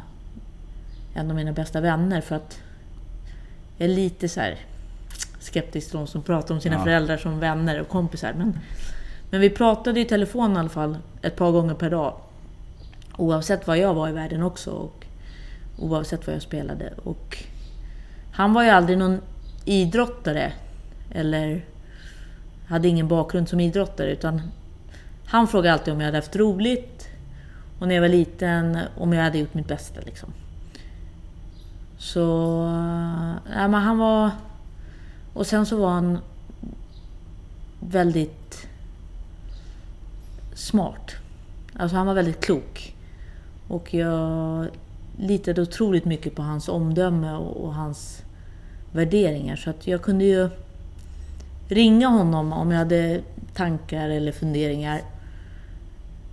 en av mina bästa vänner för att jag är lite så här skeptisk till de som pratar om sina ja. föräldrar som vänner och kompisar. Men, men vi pratade i telefon i alla fall ett par gånger per dag. Oavsett var jag var i världen också och oavsett vad jag spelade. Och han var ju aldrig någon idrottare eller hade ingen bakgrund som idrottare utan han frågade alltid om jag hade haft roligt och när jag var liten om jag hade gjort mitt bästa. Liksom. Så... Eh, ja, men han var... Och sen så var han väldigt smart. Alltså han var väldigt klok. Och jag litade otroligt mycket på hans omdöme och, och hans värderingar. Så att jag kunde ju ringa honom om jag hade tankar eller funderingar.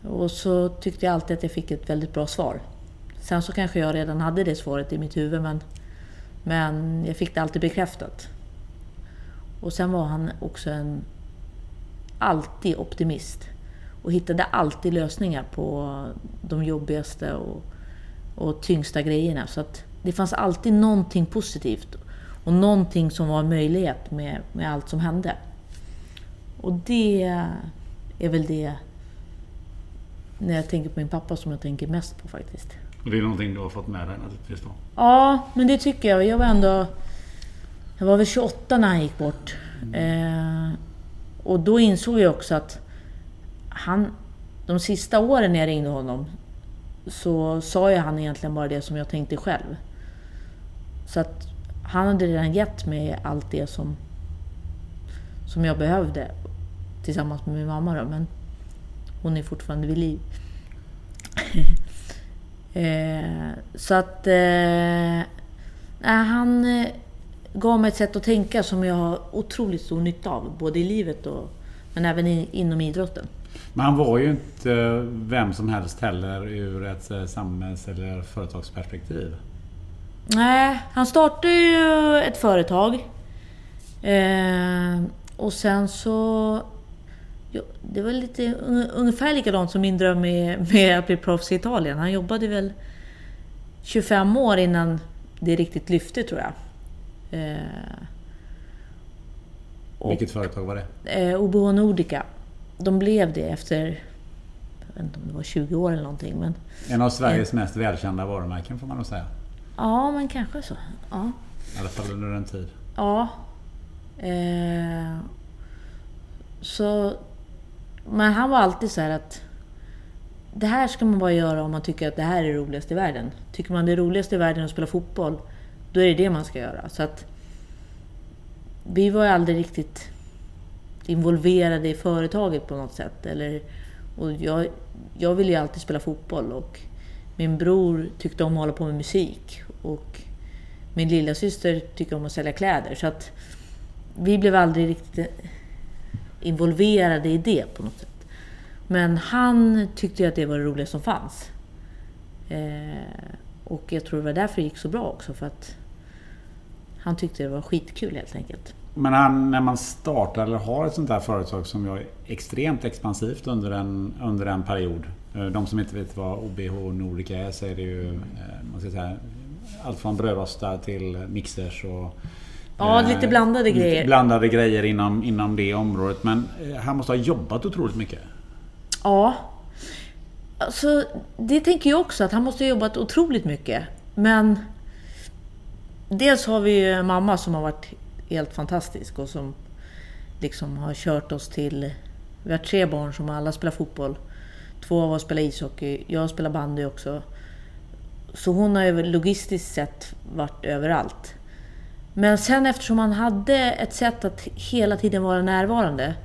Och så tyckte jag alltid att jag fick ett väldigt bra svar. Sen så kanske jag redan hade det svaret i mitt huvud men, men jag fick det alltid bekräftat. Och sen var han också en alltid optimist och hittade alltid lösningar på de jobbigaste och, och tyngsta grejerna. Så att det fanns alltid någonting positivt och någonting som var en möjlighet med, med allt som hände. Och det är väl det, när jag tänker på min pappa, som jag tänker mest på faktiskt. Och det är någonting du har fått med dig naturligtvis då? Ja, men det tycker jag. Jag var ändå... Jag var väl 28 när han gick bort. Mm. Eh, och då insåg jag också att han... De sista åren när jag ringde honom så sa ju han egentligen bara det som jag tänkte själv. Så att han hade redan gett mig allt det som, som jag behövde tillsammans med min mamma då, men hon är fortfarande vid liv. eh, så att eh, han eh, gav mig ett sätt att tänka som jag har otroligt stor nytta av, både i livet och men även i, inom idrotten. Men han var ju inte vem som helst heller ur ett eh, samhälls eller företagsperspektiv. Nej, han startade ju ett företag. Eh, och sen så... Det var lite ungefär likadant som min dröm med, med att bli proffs i Italien. Han jobbade väl 25 år innan det riktigt lyfte tror jag. Eh, och, Vilket företag var det? Eh, OBH Nordica. De blev det efter, jag vet inte om det var 20 år eller någonting. Men, en av Sveriges eh, mest välkända varumärken får man nog säga. Ja, men kanske så. Ja. I alla fall under en tid. Ja. Eh, så... Men han var alltid så att... Det här ska man bara göra om man tycker att det här är roligast i världen. Tycker man det är roligast i världen att spela fotboll, då är det det man ska göra. Så att... Vi var ju aldrig riktigt involverade i företaget på något sätt. Eller, och jag, jag ville ju alltid spela fotboll och min bror tyckte om att hålla på med musik. Och min lilla syster tycker om att sälja kläder. Så att vi blev aldrig riktigt involverade i det på något sätt. Men han tyckte ju att det var det roligaste som fanns. Eh, och jag tror det var därför det gick så bra också. För att han tyckte det var skitkul helt enkelt. Men han, när man startar eller har ett sånt här företag som är extremt expansivt under en, under en period. Eh, de som inte vet vad OBH Nordica är så är det ju eh, man ska säga, allt från brödrostar till mixers och Ja, lite eh, blandade grejer. Lite blandade grejer inom, inom det området. Men han måste ha jobbat otroligt mycket. Ja. Alltså, det tänker jag också, att han måste ha jobbat otroligt mycket. Men dels har vi ju mamma som har varit helt fantastisk och som liksom har kört oss till... Vi har tre barn som alla spelar fotboll. Två av oss spelar ishockey, jag spelar bandy också. Så hon har ju logistiskt sett varit överallt. Men sen eftersom han hade ett sätt att hela tiden vara närvarande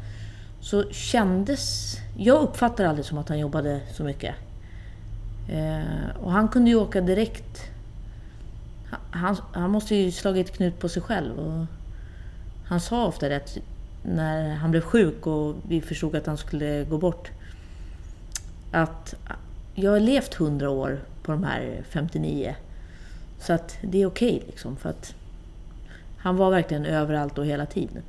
så kändes... Jag uppfattade aldrig som att han jobbade så mycket. Eh, och han kunde ju åka direkt. Han, han måste ju slagit knut på sig själv. Och han sa ofta det att när han blev sjuk och vi förstod att han skulle gå bort. Att jag har levt 100 år på de här 59. Så att det är okej okay, liksom. För att han var verkligen överallt och hela tiden.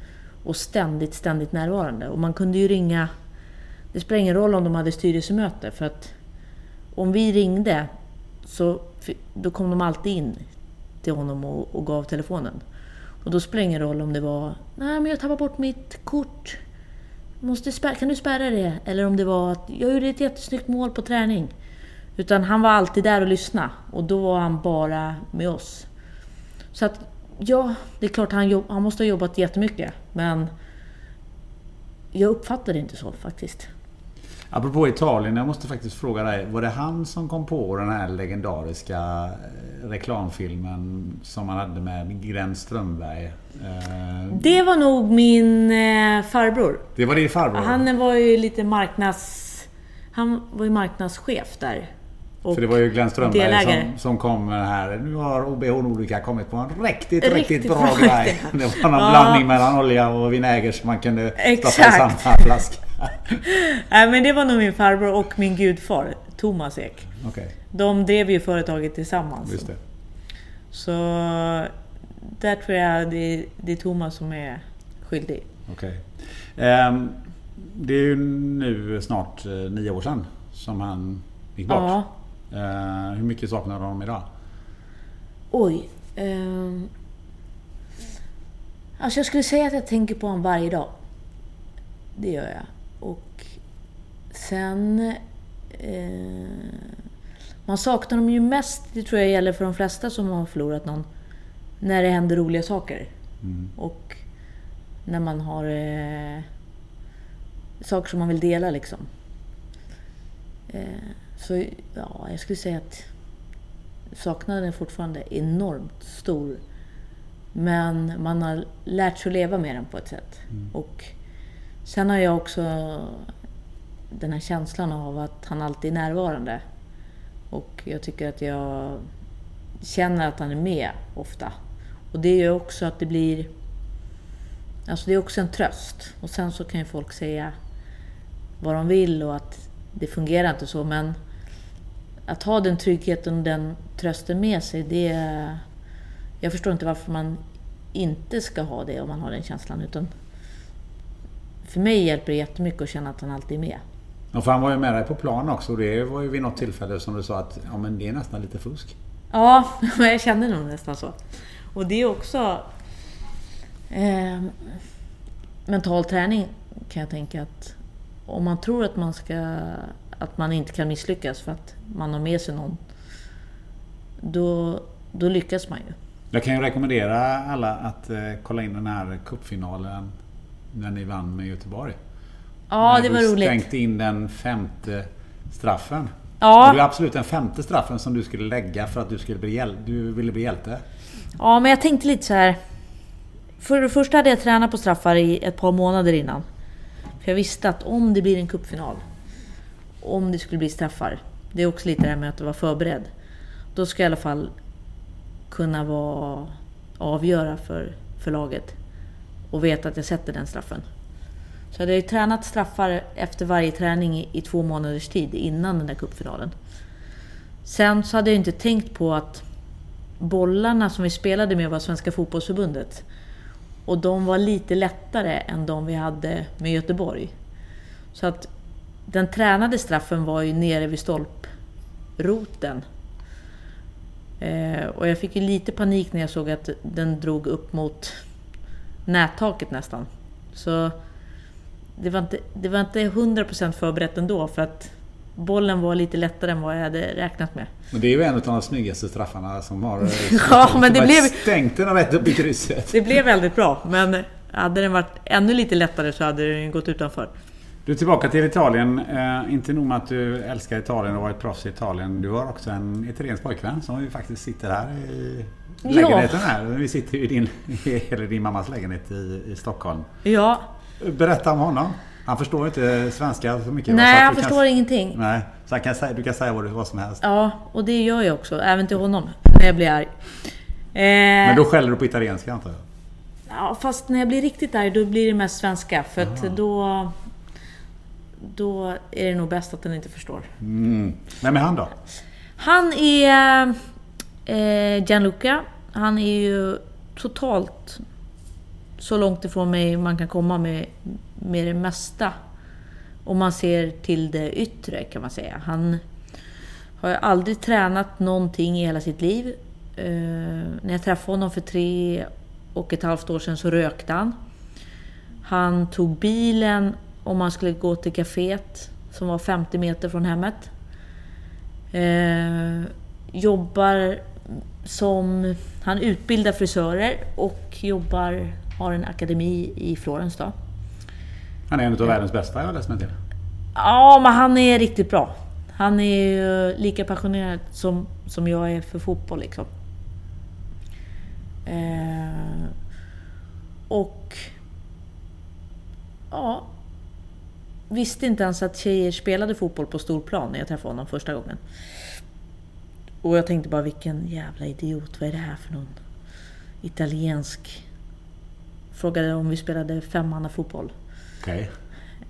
Och ständigt, ständigt närvarande. Och man kunde ju ringa... Det spelar ingen roll om de hade styrelsemöte för att om vi ringde så då kom de alltid in till honom och, och gav telefonen. Och då spelar det ingen roll om det var Nej men jag tappade bort mitt kort. Måste spär, kan du spärra det? Eller om det var att jag gjorde ett jättesnyggt mål på träning. Utan han var alltid där och lyssnade. Och då var han bara med oss. Så att ja, det är klart han, jobb, han måste ha jobbat jättemycket. Men jag uppfattar det inte så faktiskt. Apropå Italien, jag måste faktiskt fråga dig. Var det han som kom på den här legendariska eh, reklamfilmen som han hade med Glenn Strömberg? Eh, det var nog min eh, farbror. Det var din farbror? Han var ju lite marknads... Han var ju marknadschef där. För det var ju Glenn Strömberg som, som kom med det här. Nu har OBH Nordica kommit på en riktigt, riktigt, riktigt bra grej. Det var någon ja. blandning mellan olja och vinäger som man kunde stoppa i samma flaska. Nej men det var nog min farbror och min gudfar, Thomas Ek. Okay. De drev ju företaget tillsammans. Just det. Så där tror jag det, det är Thomas som är skyldig. Okay. Um, ehm, det är ju nu snart uh, nio år sedan som han gick bort. Ja. Uh, hur mycket saknar du honom idag? Oj. Um, alltså jag skulle säga att jag tänker på honom varje dag. Det gör jag. Och sen... Eh, man saknar dem ju mest, det tror jag gäller för de flesta som har förlorat någon, när det händer roliga saker. Mm. Och när man har eh, saker som man vill dela liksom. Eh, så ja, jag skulle säga att saknaden är fortfarande enormt stor. Men man har lärt sig att leva med den på ett sätt. Och sen har jag också den här känslan av att han alltid är närvarande. Och jag tycker att jag känner att han är med ofta. Och det gör också att det blir... Alltså det är också en tröst. Och sen så kan ju folk säga vad de vill och att det fungerar inte så. Men att ha den tryggheten och den trösten med sig, det... Jag förstår inte varför man inte ska ha det om man har den känslan. Utan för mig hjälper det jättemycket att känna att han alltid är med. Och för han var ju med dig på plan också. Det var ju vid något tillfälle som du sa att ja, men det är nästan lite fusk. Ja, jag kände nog nästan så. Och det är också... Eh, mental träning kan jag tänka att om man tror att man ska... Att man inte kan misslyckas för att man har med sig någon. Då, då lyckas man ju. Jag kan ju rekommendera alla att eh, kolla in den här cupfinalen när ni vann med Göteborg. Ja, när det var du roligt. stänkte in den femte straffen. Ja. Och det är absolut den femte straffen som du skulle lägga för att du, skulle bli hjäl- du ville bli hjälte. Ja, men jag tänkte lite så här. För det första hade jag tränat på straffar i ett par månader innan. För jag visste att om det blir en cupfinal, om det skulle bli straffar, det är också lite det här med att vara förberedd. Då ska jag i alla fall kunna vara, avgöra för, för laget och veta att jag sätter den straffen. Så jag hade ju tränat straffar efter varje träning i, i två månaders tid innan den där cupfinalen. Sen så hade jag inte tänkt på att bollarna som vi spelade med var Svenska Fotbollsförbundet. Och de var lite lättare än de vi hade med Göteborg. Så att den tränade straffen var ju nere vid stolproten. Eh, och jag fick ju lite panik när jag såg att den drog upp mot nättaket nästan. Så det var inte, det var inte 100% förberett ändå för att bollen var lite lättare än vad jag hade räknat med. Men det är ju en av de snyggaste straffarna som har... Ja, men det blev- Stängt den rätt upp i krysset. Det blev väldigt bra, men hade den varit ännu lite lättare så hade den gått utanför. Du är tillbaka till Italien. Eh, inte nog med att du älskar Italien och varit proffs i Italien. Du har också en italiensk pojkvän som ju faktiskt sitter här i Ja. lägenheten här. Vi sitter ju i din, eller din mammas lägenhet i, i Stockholm. Ja, Berätta om honom. Han förstår inte svenska så mycket. nej Så han förstår kan, ingenting. Nej, så han kan säga, du kan säga vad, du- vad som helst. Ja, och det gör jag också, även till honom, när jag blir arg. Eh, Men då skäller du på italienska antar jag? Ja, fast när jag blir riktigt arg då blir det mest svenska, för att då... Då är det nog bäst att den inte förstår. Mm. Vem är han då? Han är eh, Gianluca. Han är ju totalt så långt ifrån mig man kan komma med, med det mesta. Om man ser till det yttre kan man säga. Han har ju aldrig tränat någonting i hela sitt liv. Eh, när jag träffade honom för tre och ett halvt år sedan så rökte han. Han tog bilen om man skulle gå till kaféet som var 50 meter från hemmet. Eh, jobbar som... Han utbildar frisörer och jobbar, har en akademi i Florens då. Han är en av världens bästa jag har läst mig till. Ja, men han är riktigt bra. Han är ju lika passionerad som, som jag är för fotboll liksom. Eh, och... Ja. Visste inte ens att tjejer spelade fotboll på stor plan när jag träffade honom första gången. Och jag tänkte bara vilken jävla idiot, vad är det här för någon italiensk... Frågade om vi spelade femmannafotboll. Okej.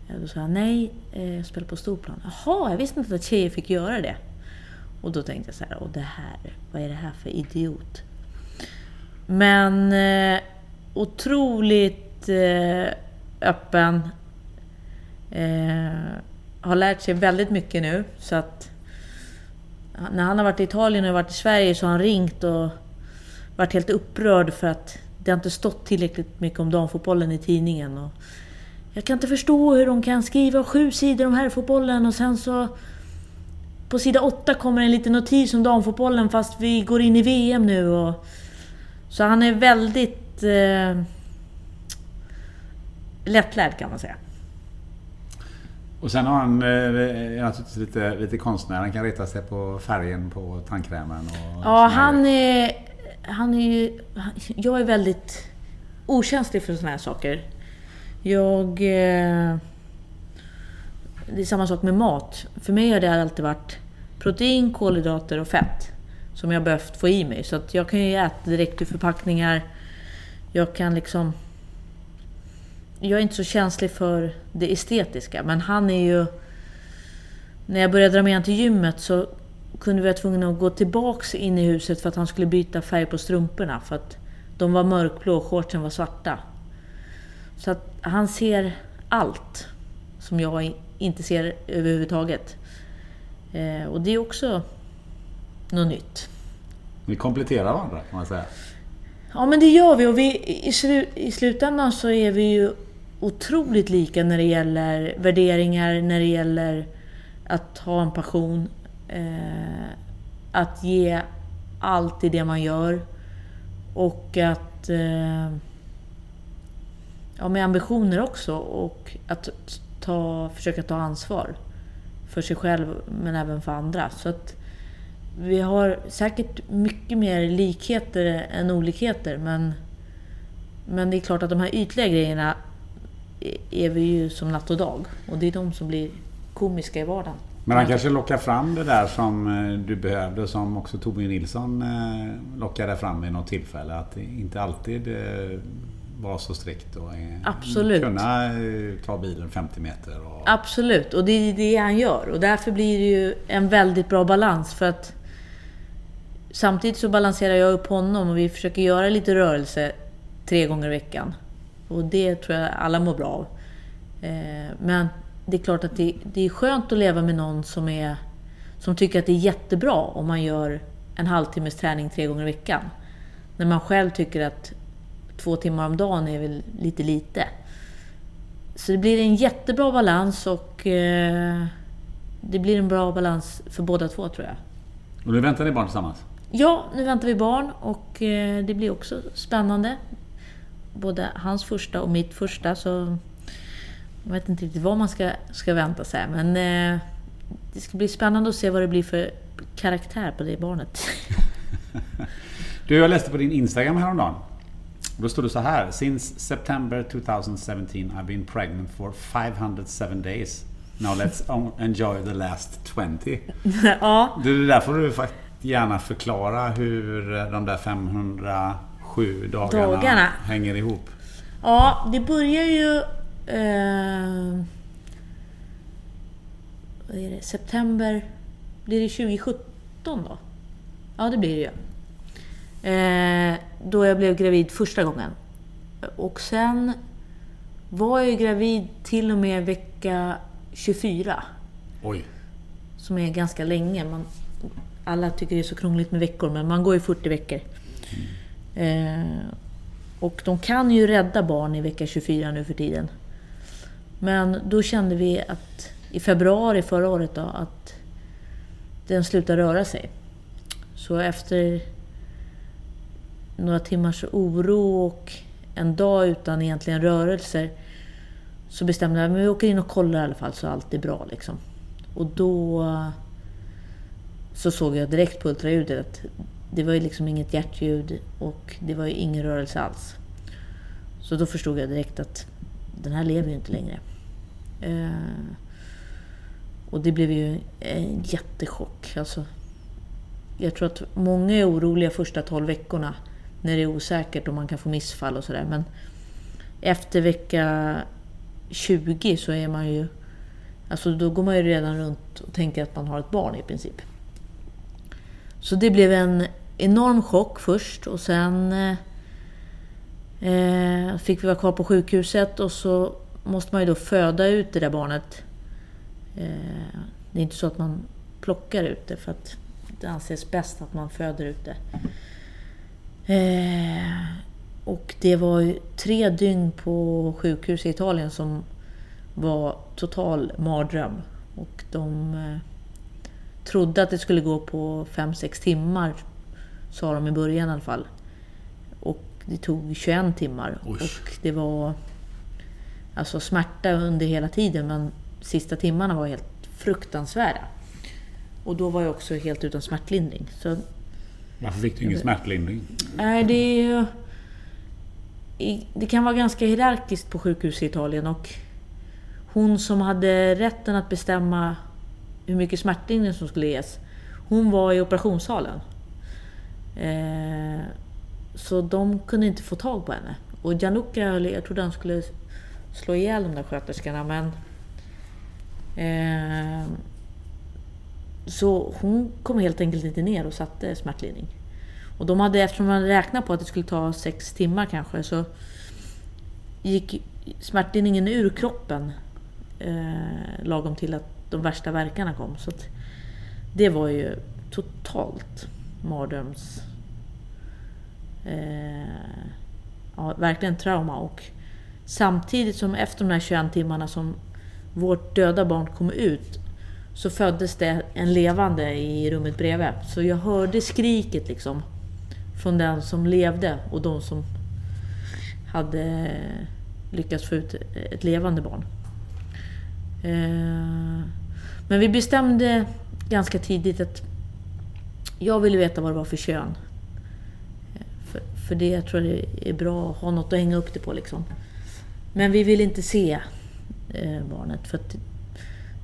Ja, Då sa han nej, eh, jag spelar på storplan. Jaha, jag visste inte att tjejer fick göra det. Och då tänkte jag så här, och det här, vad är det här för idiot? Men eh, otroligt eh, öppen. Eh, har lärt sig väldigt mycket nu. Så att när han har varit i Italien och varit i Sverige så har han ringt och varit helt upprörd för att det har inte stått tillräckligt mycket om damfotbollen i tidningen. Och jag kan inte förstå hur de kan skriva sju sidor om herrfotbollen och sen så... På sida åtta kommer en liten notis om damfotbollen fast vi går in i VM nu och... Så han är väldigt... Eh, lättlärd kan man säga. Och sen har han eh, är naturligtvis lite, lite konstnär. Han kan reta sig på färgen på tandkrämen. Och Ja, han är, han är ju... Jag är väldigt okänslig för såna här saker. Jag... Eh, det är samma sak med mat. För mig har det alltid varit protein, kolhydrater och fett som jag behövt få i mig. Så att jag kan ju äta direkt ur förpackningar. Jag kan liksom... Jag är inte så känslig för det estetiska, men han är ju... När jag började dra med honom till gymmet så kunde vi vara tvungna att gå tillbaks in i huset för att han skulle byta färg på strumporna. För att de var mörkblå och shortsen var svarta. Så att han ser allt som jag inte ser överhuvudtaget. Eh, och det är också något nytt. Ni kompletterar varandra kan man säga. Ja men det gör vi och vi, i, slu, i slutändan så är vi ju otroligt lika när det gäller värderingar, när det gäller att ha en passion. Eh, att ge allt i det man gör. Och att... Eh, ja, med ambitioner också. Och att ta, försöka ta ansvar. För sig själv men även för andra. Så att vi har säkert mycket mer likheter än olikheter men, men det är klart att de här ytliga grejerna är vi ju som natt och dag. Och det är de som blir komiska i vardagen. Men han kanske lockar fram det där som eh, du behövde som också Torbjörn Nilsson eh, lockade fram vid något tillfälle. Att inte alltid eh, vara så strikt och Absolut. kunna ta bilen 50 meter. Och... Absolut, och det är det han gör. Och därför blir det ju en väldigt bra balans. För att Samtidigt så balanserar jag upp honom och vi försöker göra lite rörelse tre gånger i veckan. Och det tror jag alla mår bra av. Eh, men det är klart att det, det, är skönt att leva med någon som, är, som tycker att det är jättebra om man gör en halvtimmes träning tre gånger i veckan. När man själv tycker att två timmar om dagen är väl lite lite. Så det blir en jättebra balans och eh, det blir en bra balans för båda två tror jag. Och nu väntar ni barn tillsammans? Ja, nu väntar vi barn och eh, det blir också spännande. Både hans första och mitt första. Så jag vet inte riktigt vad man ska, ska vänta sig. Men eh, det ska bli spännande att se vad det blir för karaktär på det barnet. du, jag läste på din Instagram häromdagen. Då stod det så här. Since September 2017 I've been pregnant for 507 days. Now let's enjoy the last 20. ja. Du, det där får du faktiskt gärna förklara hur de där 507 dagarna, dagarna. hänger ihop. Ja, det börjar ju Eh, vad är det? September... Blir det 2017 då? Ja, det blir det ju. Eh, då jag blev gravid första gången. Och sen var jag gravid till och med vecka 24. Oj. Som är ganska länge. Man, alla tycker det är så krångligt med veckor, men man går ju 40 veckor. Eh, och de kan ju rädda barn i vecka 24 nu för tiden. Men då kände vi att i februari förra året då, att den slutade röra sig. Så efter några timmars oro och en dag utan egentligen rörelser så bestämde jag att vi åker in och kollar i alla fall så allt är bra. Liksom. Och då så såg jag direkt på ultraljudet att det var ju liksom inget hjärtljud och det var ju ingen rörelse alls. Så då förstod jag direkt att den här lever ju inte längre. Eh, och det blev ju en jättechock. Alltså, jag tror att många är oroliga första 12 veckorna när det är osäkert och man kan få missfall och sådär. Men efter vecka 20 så är man ju... Alltså då går man ju redan runt och tänker att man har ett barn i princip. Så det blev en enorm chock först och sen eh, eh, fick vi vara kvar på sjukhuset och så måste man ju då föda ut det där barnet. Eh, det är inte så att man plockar ut det för att det anses bäst att man föder ut det. Eh, och det var ju tre dygn på sjukhus i Italien som var total mardröm. Och de eh, trodde att det skulle gå på 5-6 timmar, sa de i början i alla fall. Och det tog 21 timmar. Usch. Och det var alltså smärta under hela tiden men sista timmarna var helt fruktansvärda. Och då var jag också helt utan smärtlindring. Så Varför fick du ingen smärtlindring? Nej, det Det kan vara ganska hierarkiskt på sjukhus i Italien och hon som hade rätten att bestämma hur mycket smärtlindring som skulle ges, hon var i operationssalen. Eh, så de kunde inte få tag på henne. Och Januka, jag trodde han skulle slå ihjäl de där sköterskorna men... Eh, så hon kom helt enkelt inte ner och satte smärtlindring. Och de hade, eftersom man räknade på att det skulle ta sex timmar kanske, så gick smärtlindringen ur kroppen eh, lagom till att de värsta verkarna kom. Så att det var ju totalt mardröms... Eh, ja, verkligen trauma. Och samtidigt som efter de här 21 timmarna som vårt döda barn kom ut så föddes det en levande i rummet bredvid. Så jag hörde skriket liksom från den som levde och de som hade lyckats få ut ett levande barn. Eh, men vi bestämde ganska tidigt att jag ville veta vad det var för kön. För, för det tror jag är bra att ha något att hänga upp det på. Liksom. Men vi vill inte se eh, barnet för att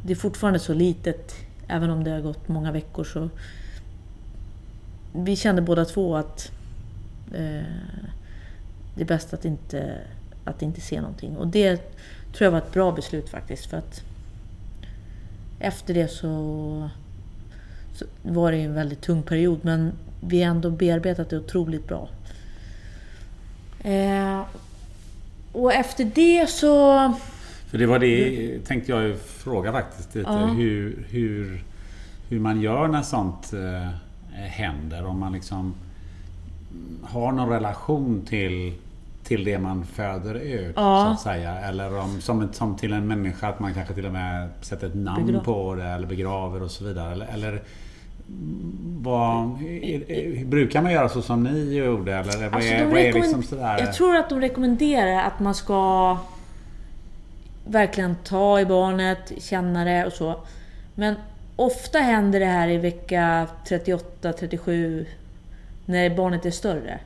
det är fortfarande så litet. Även om det har gått många veckor så... Vi kände båda två att eh, det är bäst att inte, att inte se någonting. Och det tror jag var ett bra beslut faktiskt. För att efter det så, så var det ju en väldigt tung period. Men vi har ändå bearbetat det otroligt bra. Eh, och efter det så... För det var det tänkte jag fråga faktiskt. Lite, Ja. hur, hur, hur man gör när sånt eh, händer. Om man liksom har någon relation till, till det man föder ut. Ja. Så att säga. Eller om, som, som till en människa att man kanske till och med sätter ett namn Begra- på det eller begraver och så vidare. Eller, eller vad, brukar man göra så som ni gjorde? Eller vad Alltså, är, vad är liksom sådär? Jag tror att de rekommenderar att man ska verkligen ta i barnet, känna det och så. Men ofta händer det här i vecka 38, 37 när barnet är större.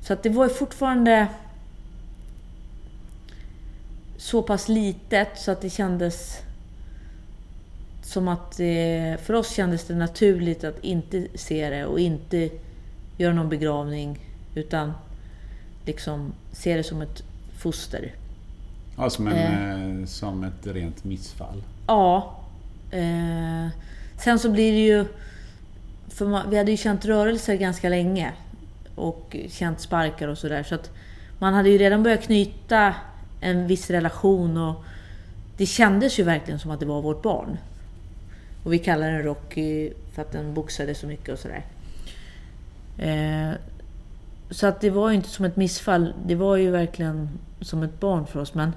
Så att det var ju fortfarande så pass litet så att det kändes som att det, för oss kändes det naturligt att inte se det och inte göra någon begravning utan liksom se det som ett foster. Ja, som, en, eh, som ett rent missfall. Ja. Eh, sen så blir det ju... För man, vi hade ju känt rörelser ganska länge. Och känt sparkar och sådär. Så att man hade ju redan börjat knyta en viss relation och det kändes ju verkligen som att det var vårt barn. Och vi kallade den Rocky för att den boxade så mycket och sådär. Eh, så att det var ju inte som ett missfall. Det var ju verkligen som ett barn för oss. Men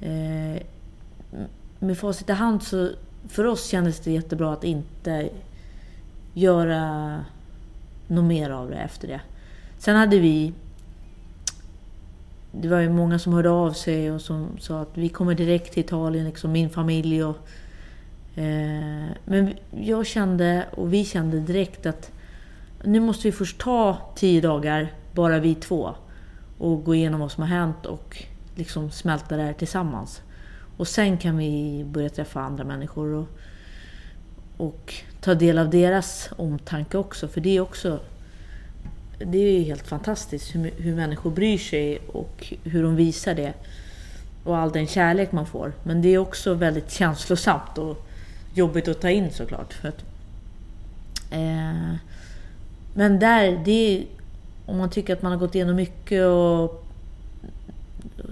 eh, med facit i hand så för oss kändes det jättebra att inte göra något mer av det efter det. Sen hade vi... Det var ju många som hörde av sig och som sa att vi kommer direkt till Italien, liksom min familj och... Eh, men jag kände, och vi kände direkt att nu måste vi först ta tio dagar, bara vi två. Och gå igenom vad som har hänt och liksom smälta det här tillsammans. Och sen kan vi börja träffa andra människor och, och ta del av deras omtanke också. För det är också det är ju helt fantastiskt hur, hur människor bryr sig och hur de visar det. Och all den kärlek man får. Men det är också väldigt känslosamt och jobbigt att ta in såklart. För att, eh, men där, det är, om man tycker att man har gått igenom mycket och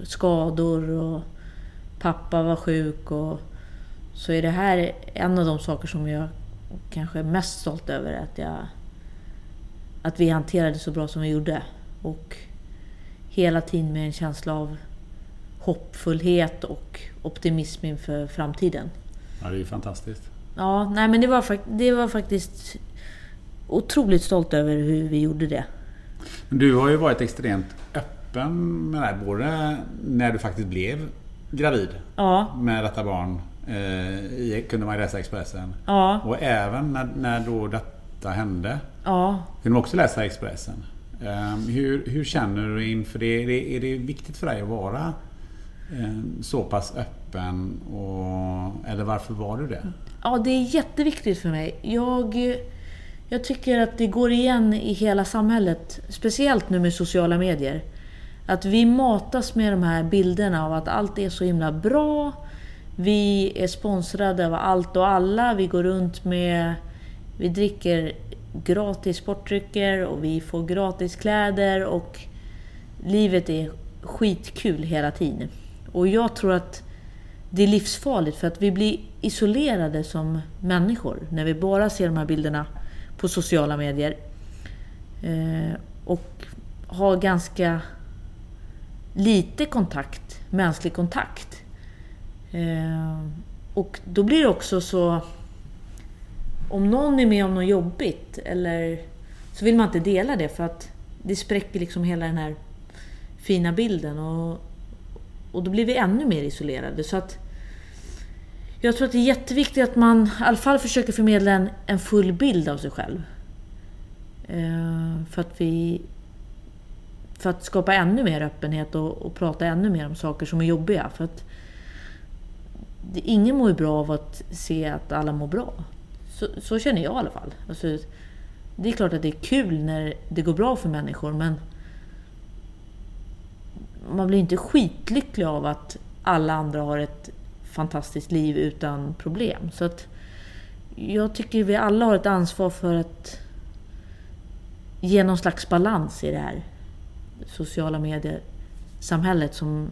skador och pappa var sjuk och så är det här en av de saker som jag kanske är mest stolt över. Att, jag, att vi hanterade så bra som vi gjorde. Och hela tiden med en känsla av hoppfullhet och optimism inför framtiden. Ja, det är ju fantastiskt. Ja, nej men det var, det var faktiskt otroligt stolt över hur vi gjorde det. Men Du har ju varit extremt öppen med det här, både när du faktiskt blev gravid Ja, med detta barn, eh, kunde man läsa i Expressen. ja, Och även när, när då det, detta hände. Ja, Vill de också läsa Expressen? Ehm, Hur, hur känner du inför det? Är, det? är det viktigt för dig att vara eh, så pass öppen? Och, eller varför var du det? Ja, det är jätteviktigt för mig. Jag, jag tycker att det går igen i hela samhället, speciellt nu med sociala medier. Att vi matas med de här bilderna av att allt är så himla bra. Vi är sponsrade av allt och alla. Vi går runt med... Vi dricker gratis sportdrycker och vi får gratis kläder och livet är skitkul hela tiden. Och jag tror att det är livsfarligt för att vi blir isolerade som människor när vi bara ser de här bilderna på sociala medier. Eh, och har ganska lite kontakt, mänsklig kontakt. Eh, och då blir det också så... Om någon är med om något jobbigt eller så vill man inte dela det för att det spräcker liksom hela den här fina bilden. Och, och då blir vi ännu mer isolerade. Så att jag tror att det är jätteviktigt att man i alla fall försöker förmedla en, en full bild av sig själv. Eh, för att vi... För att skapa ännu mer öppenhet och, och prata ännu mer om saker som är jobbiga. För att det, ingen mår ju bra av att se att alla mår bra. Så, så känner jag i alla fall. Alltså, det är klart att det är kul när det går bra för människor men man blir inte skitlycklig av att alla andra har ett fantastiskt liv utan problem. Så att jag tycker vi alla har ett ansvar för att ge någon slags balans i det här sociala medier-samhället som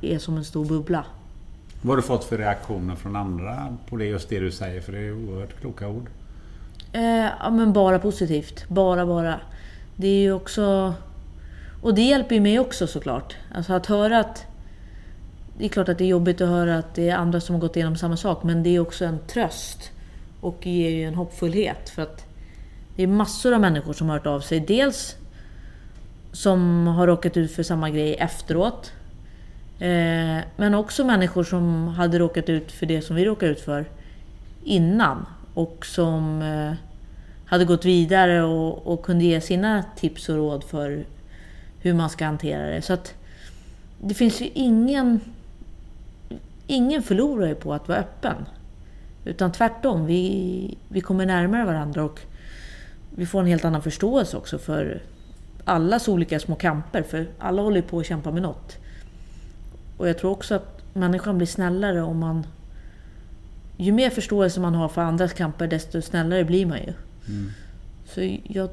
är som en stor bubbla. Vad har du fått för reaktioner från andra på det, just det du säger? För det är oerhört kloka ord. Eh, ja, men bara positivt. Bara, bara. Det är ju också... Och det hjälper ju mig också såklart. Alltså att höra att... Det är klart att det är jobbigt att höra att det är andra som har gått igenom samma sak, men det är också en tröst. Och ger ju en hoppfullhet. För att det är massor av människor som har hört av sig. Dels som har råkat ut för samma grej efteråt. Eh, men också människor som hade råkat ut för det som vi råkade ut för innan. Och som eh, hade gått vidare och, och kunde ge sina tips och råd för hur man ska hantera det. Så att det finns ju ingen... Ingen förlorar ju på att vara öppen. Utan tvärtom, vi, vi kommer närmare varandra och vi får en helt annan förståelse också för allas olika små kamper. För alla håller ju på att kämpa med något. Och jag tror också att människan blir snällare om man... Ju mer förståelse man har för andras kamper, desto snällare blir man ju. Så jag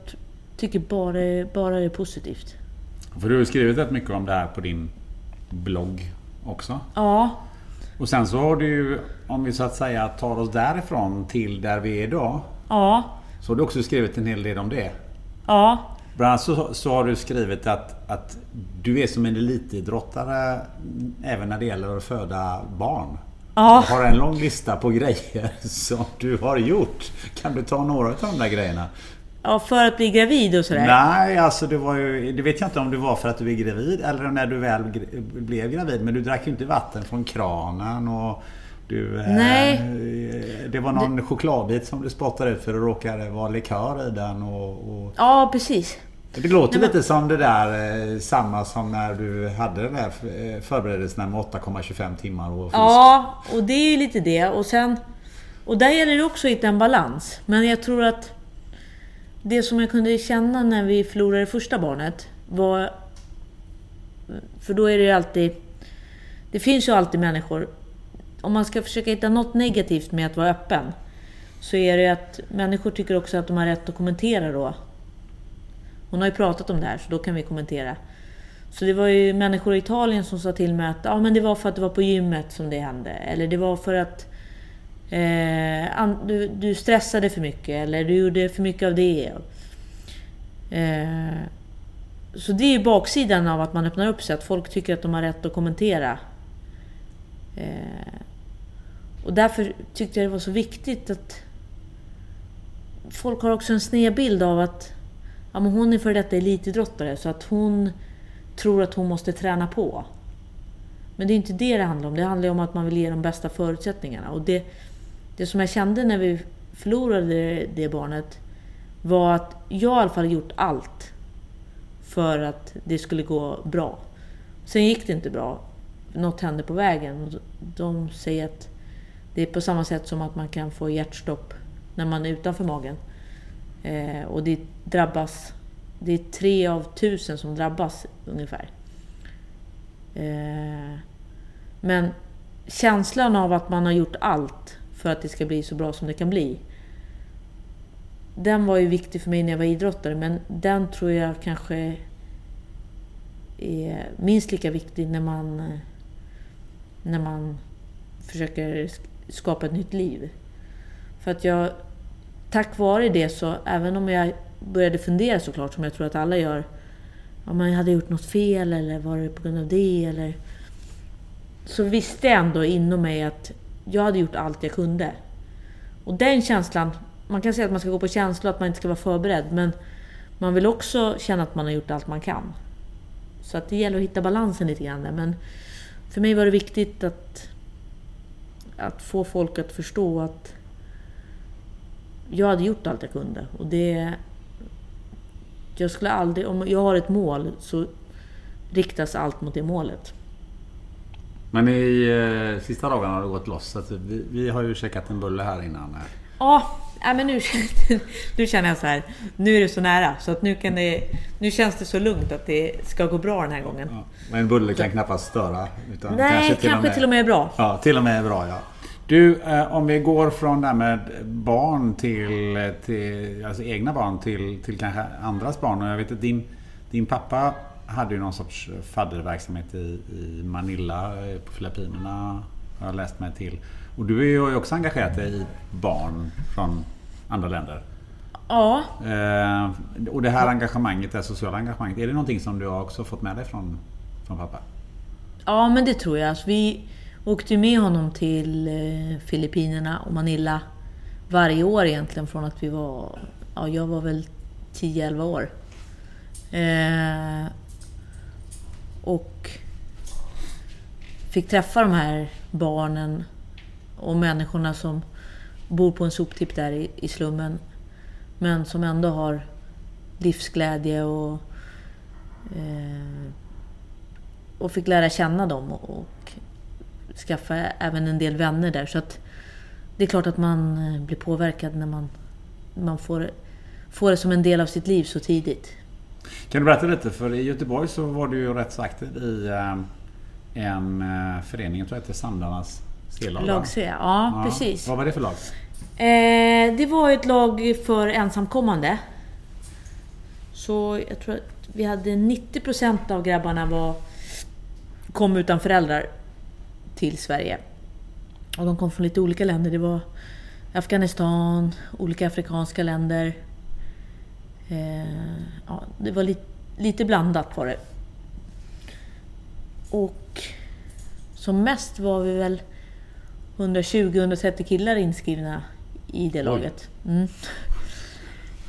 tycker bara, bara det är positivt. För du har ju skrivit rätt mycket om det här på din blogg också. Ja, Och sen så har du ju, om vi så att säga tar oss därifrån till där vi är idag. ja, Så har du också skrivit en hel del om det. ja, Bland annat så, så har du skrivit att, att du är som en elitidrottare även när det gäller att föda barn. ja. Du har en lång lista på grejer som du har gjort. Kan du ta några av de där grejerna? ja för att bli gravid och sådär. Nej, alltså det var ju... Det vet jag inte om det var för att du är gravid eller när du väl blev gravid. Men du drack ju inte vatten från kranen och... Du, eh, Nej. det var någon chokladbit som du spottade ut för det råkade vara likör i den och... och Ja, precis. det låter Nej, men- lite som det där eh, samma som när du hade den där eh, förberedelserna med 8,25 timmar och fisk. Ja, och det är ju lite det. Och sen... Och där gäller det också att hitta en balans. Men jag tror att det som jag kunde känna när vi förlorade första barnet var... För då är det ju alltid... Det finns ju alltid människor... Om man ska försöka hitta något negativt med att vara öppen så är det att människor tycker också att de har rätt att kommentera då. Hon har ju pratat om det här så då kan vi kommentera. Så det var ju människor i Italien som sa till mig att ja, men det var för att det var på gymmet som det hände. Eller det var för att eh, an- du, du stressade för mycket. Eller du gjorde för mycket av det. Eh, så det är ju baksidan av att man öppnar upp sig. Att folk tycker att de har rätt att kommentera. Eh, och därför tyckte jag det var så viktigt att folk har också en sned bild av att ja, men hon är för detta elitidrottare så att hon tror att hon måste träna på. Men det är inte det det handlar om. Det handlar om att man vill ge de bästa förutsättningarna. Och det, det som jag kände när vi förlorade det barnet var att jag i alla fall gjort allt för att det skulle gå bra. Sen gick det inte bra. Något hände på vägen. De säger att det är på samma sätt som att man kan få hjärtstopp när man är utanför magen. Eh, och det drabbas... Det är tre av tusen som drabbas ungefär. Eh, men känslan av att man har gjort allt för att det ska bli så bra som det kan bli. Den var ju viktig för mig när jag var idrottare, men den tror jag kanske är minst lika viktig när man, när man försöker skapa ett nytt liv. För att jag, tack vare det så, även om jag började fundera såklart, som jag tror att alla gör, om man hade gjort något fel eller var det på grund av det eller... Så visste jag ändå inom mig att jag hade gjort allt jag kunde. Och den känslan, man kan säga att man ska gå på känsla att man inte ska vara förberedd, men man vill också känna att man har gjort allt man kan. Så att det gäller att hitta balansen lite grann där. Men för mig var det viktigt att, att få folk att förstå att jag hade gjort allt jag kunde. Och det... Jag skulle aldrig... Om jag har ett mål så riktas allt mot det målet. Men i eh, sista dagarna har det gått loss. Så vi, vi har ju käkat en bulle här innan. Ja, ja men nu, nu känner jag så här. Nu är det så nära så att nu, kan det, nu känns det så lugnt att det ska gå bra den här gången. Ja, men en bulle kan knappast störa. Utan Nej, kanske, till, kanske och med, till och med är bra. Ja, till och med är bra ja. Du, eh, om vi går från det här med barn till, till alltså egna barn till, till kanske andras barn. Och jag vet att din, din pappa hade ju någon sorts fadderverksamhet i, i Manila eh, på Filippinerna. Har jag läst mig till. Och du är ju också engagerad i barn från andra länder. Ja. Eh, och det här engagemanget, det sociala engagemanget, är det någonting som du har också fått med dig från, från pappa? Ja, men det tror jag. Alltså, vi åkte med honom till eh, Filippinerna och Manila varje år egentligen från att vi var... Ja, jag var väl 10-11 år. Eh, och fick träffa de här barnen och människorna som bor på en soptipp där i, i slummen. Men som ändå har livsglädje och, eh, och fick lära känna dem och, och skaffa även en del vänner där. Så att det är klart att man eh, blir påverkad när man, man får, får det som en del av sitt liv så tidigt. Kan du berätta lite? För i Göteborg så var du ju rätt så aktiv i eh, en eh, förening, jag tror att det hette Sandarnas C-lag. Lag C, ja, ja, precis. Vad var det för lag? Eh, det var ett lag för ensamkommande. Så jag tror att vi hade 90% av grabbarna var, kom utan föräldrar till Sverige. Och de kom från lite olika länder. Det var Afghanistan, olika afrikanska länder. Eh, ja, det var lite, lite blandat var det. Och som mest var vi väl 120-130 killar inskrivna i det laget. Mm.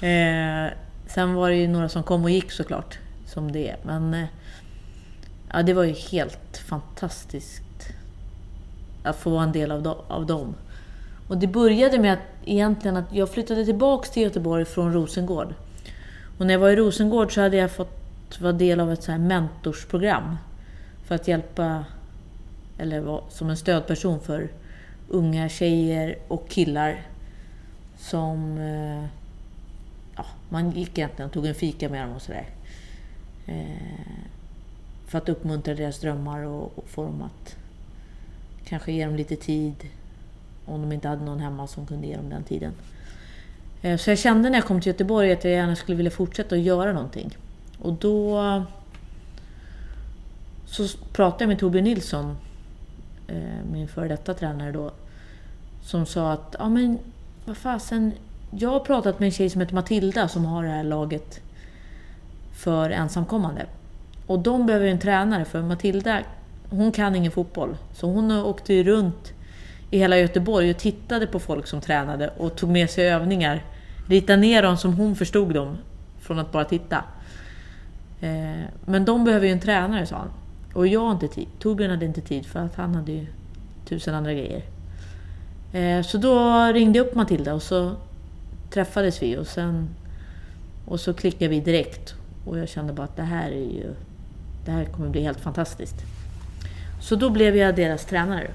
Eh, sen var det ju några som kom och gick såklart, som det är. Men eh, ja, det var ju helt fantastiskt att få vara en del av, do av dem. Och det började med att, egentligen att jag flyttade tillbaks till Göteborg från Rosengård. Och när jag var i Rosengård så hade jag fått vara del av ett så här mentorsprogram. För att hjälpa, eller vara som en stödperson för unga tjejer och killar som... Eh, ja, man gick egentligen och tog en fika med dem och sådär. Eh, för att uppmuntra deras drömmar och, och få dem att kanske ge dem lite tid om de inte hade någon hemma som kunde ge dem den tiden. Eh, så jag kände när jag kom till Göteborg att jag gärna skulle vilja fortsätta att göra någonting. Och då så pratade jag med Torbjörn Nilsson, Eh, min före detta tränare då, som sa att ja men vad fasen, jag har pratat med en tjej som heter Matilda som har det här laget för ensamkommande. Och de behöver en tränare för Matilda, hon kan ingen fotboll. Så hon åkte ju runt i hela Göteborg och tittade på folk som tränade och tog med sig övningar. Ritade ner dem som hon förstod dem, från att bara titta. Eh, men de behöver ju en tränare, sa han. Och jag inte tid. Torbjörn hade inte tid för att han hade ju tusen andra grejer. Eh, så då ringde jag upp Matilda och så träffades vi och sen... Och så klickade vi direkt. Och jag kände bara att det här är ju... Det här kommer bli helt fantastiskt. Så då blev jag deras tränare.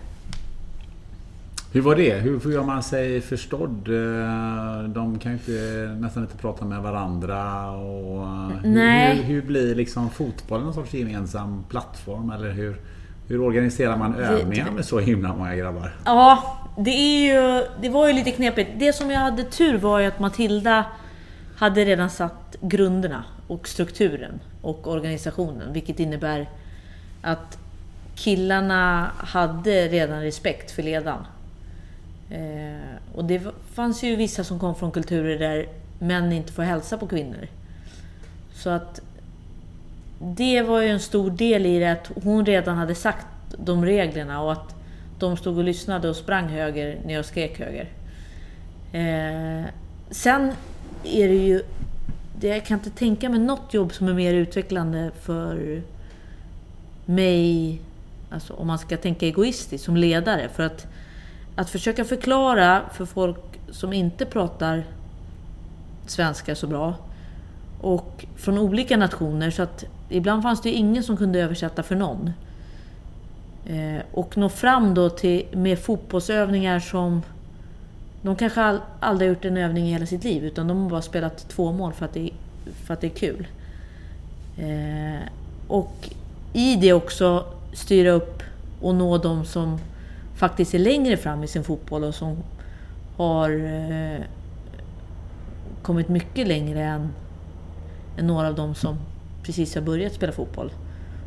Hur var det? Hur gör man sig förstådd? Eh, de kan ju inte, nästan inte prata med varandra. Och Nej. Hur, hur blir liksom fotbollen någon sorts gemensam plattform? Eller hur, hur organiserar man övningar med så himla många grabbar? Ja, det, är ju, det var ju lite knepigt. Det som jag hade tur var ju att Matilda hade redan satt grunderna och strukturen och organisationen. Vilket innebär att killarna hade redan respekt för ledaren. Eh, och det fanns ju vissa som kom från kulturer där män inte får hälsa på kvinnor. Så att det var ju en stor del i det att hon redan hade sagt de reglerna och att de stod och lyssnade och sprang höger när jag skrek höger. Eh, sen är det ju... Jag kan inte tänka mig något jobb som är mer utvecklande för mig, alltså om man ska tänka egoistiskt, som ledare. För att att försöka förklara för folk som inte pratar svenska så bra och från olika nationer så att ibland fanns det ingen som kunde översätta för någon. Eh, och nå fram då till, med fotbollsövningar som de kanske all, aldrig har gjort en övning i hela sitt liv utan de har bara spelat två mål för att det, för att det är kul. Eh, och i det också styra upp och nå de som faktiskt är längre fram i sin fotboll och som har eh, kommit mycket längre än, än några av dem som precis har börjat spela fotboll.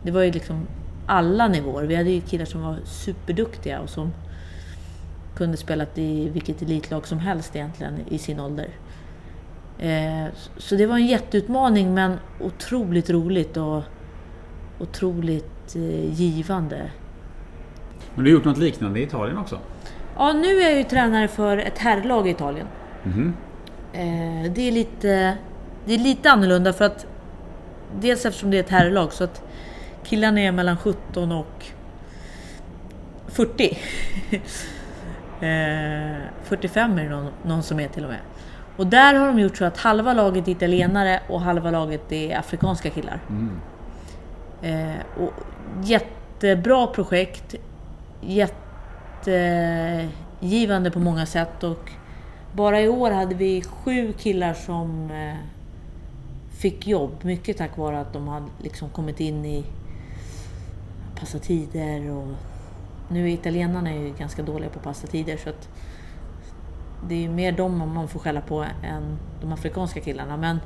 Det var ju liksom alla nivåer. Vi hade ju killar som var superduktiga och som kunde spela i vilket elitlag som helst egentligen i sin ålder. Eh, så det var en jätteutmaning men otroligt roligt och otroligt eh, givande. Men du har gjort något liknande i Italien också? Ja, nu är jag ju tränare för ett herrlag i Italien. Mm. det, är lite, det är lite annorlunda för att dels eftersom det är ett herrlag så att killarna är mellan 17 och 40. 45 eh, är det någon, någon, som är till och med. Och där har de gjort så att halva laget är italienare och halva laget är afrikanska killar. Mm. Eh, och jättebra projekt jättegivande på många sätt och bara i år hade vi sju killar som eh, fick jobb. Mycket tack vare att de hade liksom kommit in i passa tider och nu är italienarna ju ganska dåliga på att passa tider så att det är mer dem man får skälla på än de afrikanska killarna. Men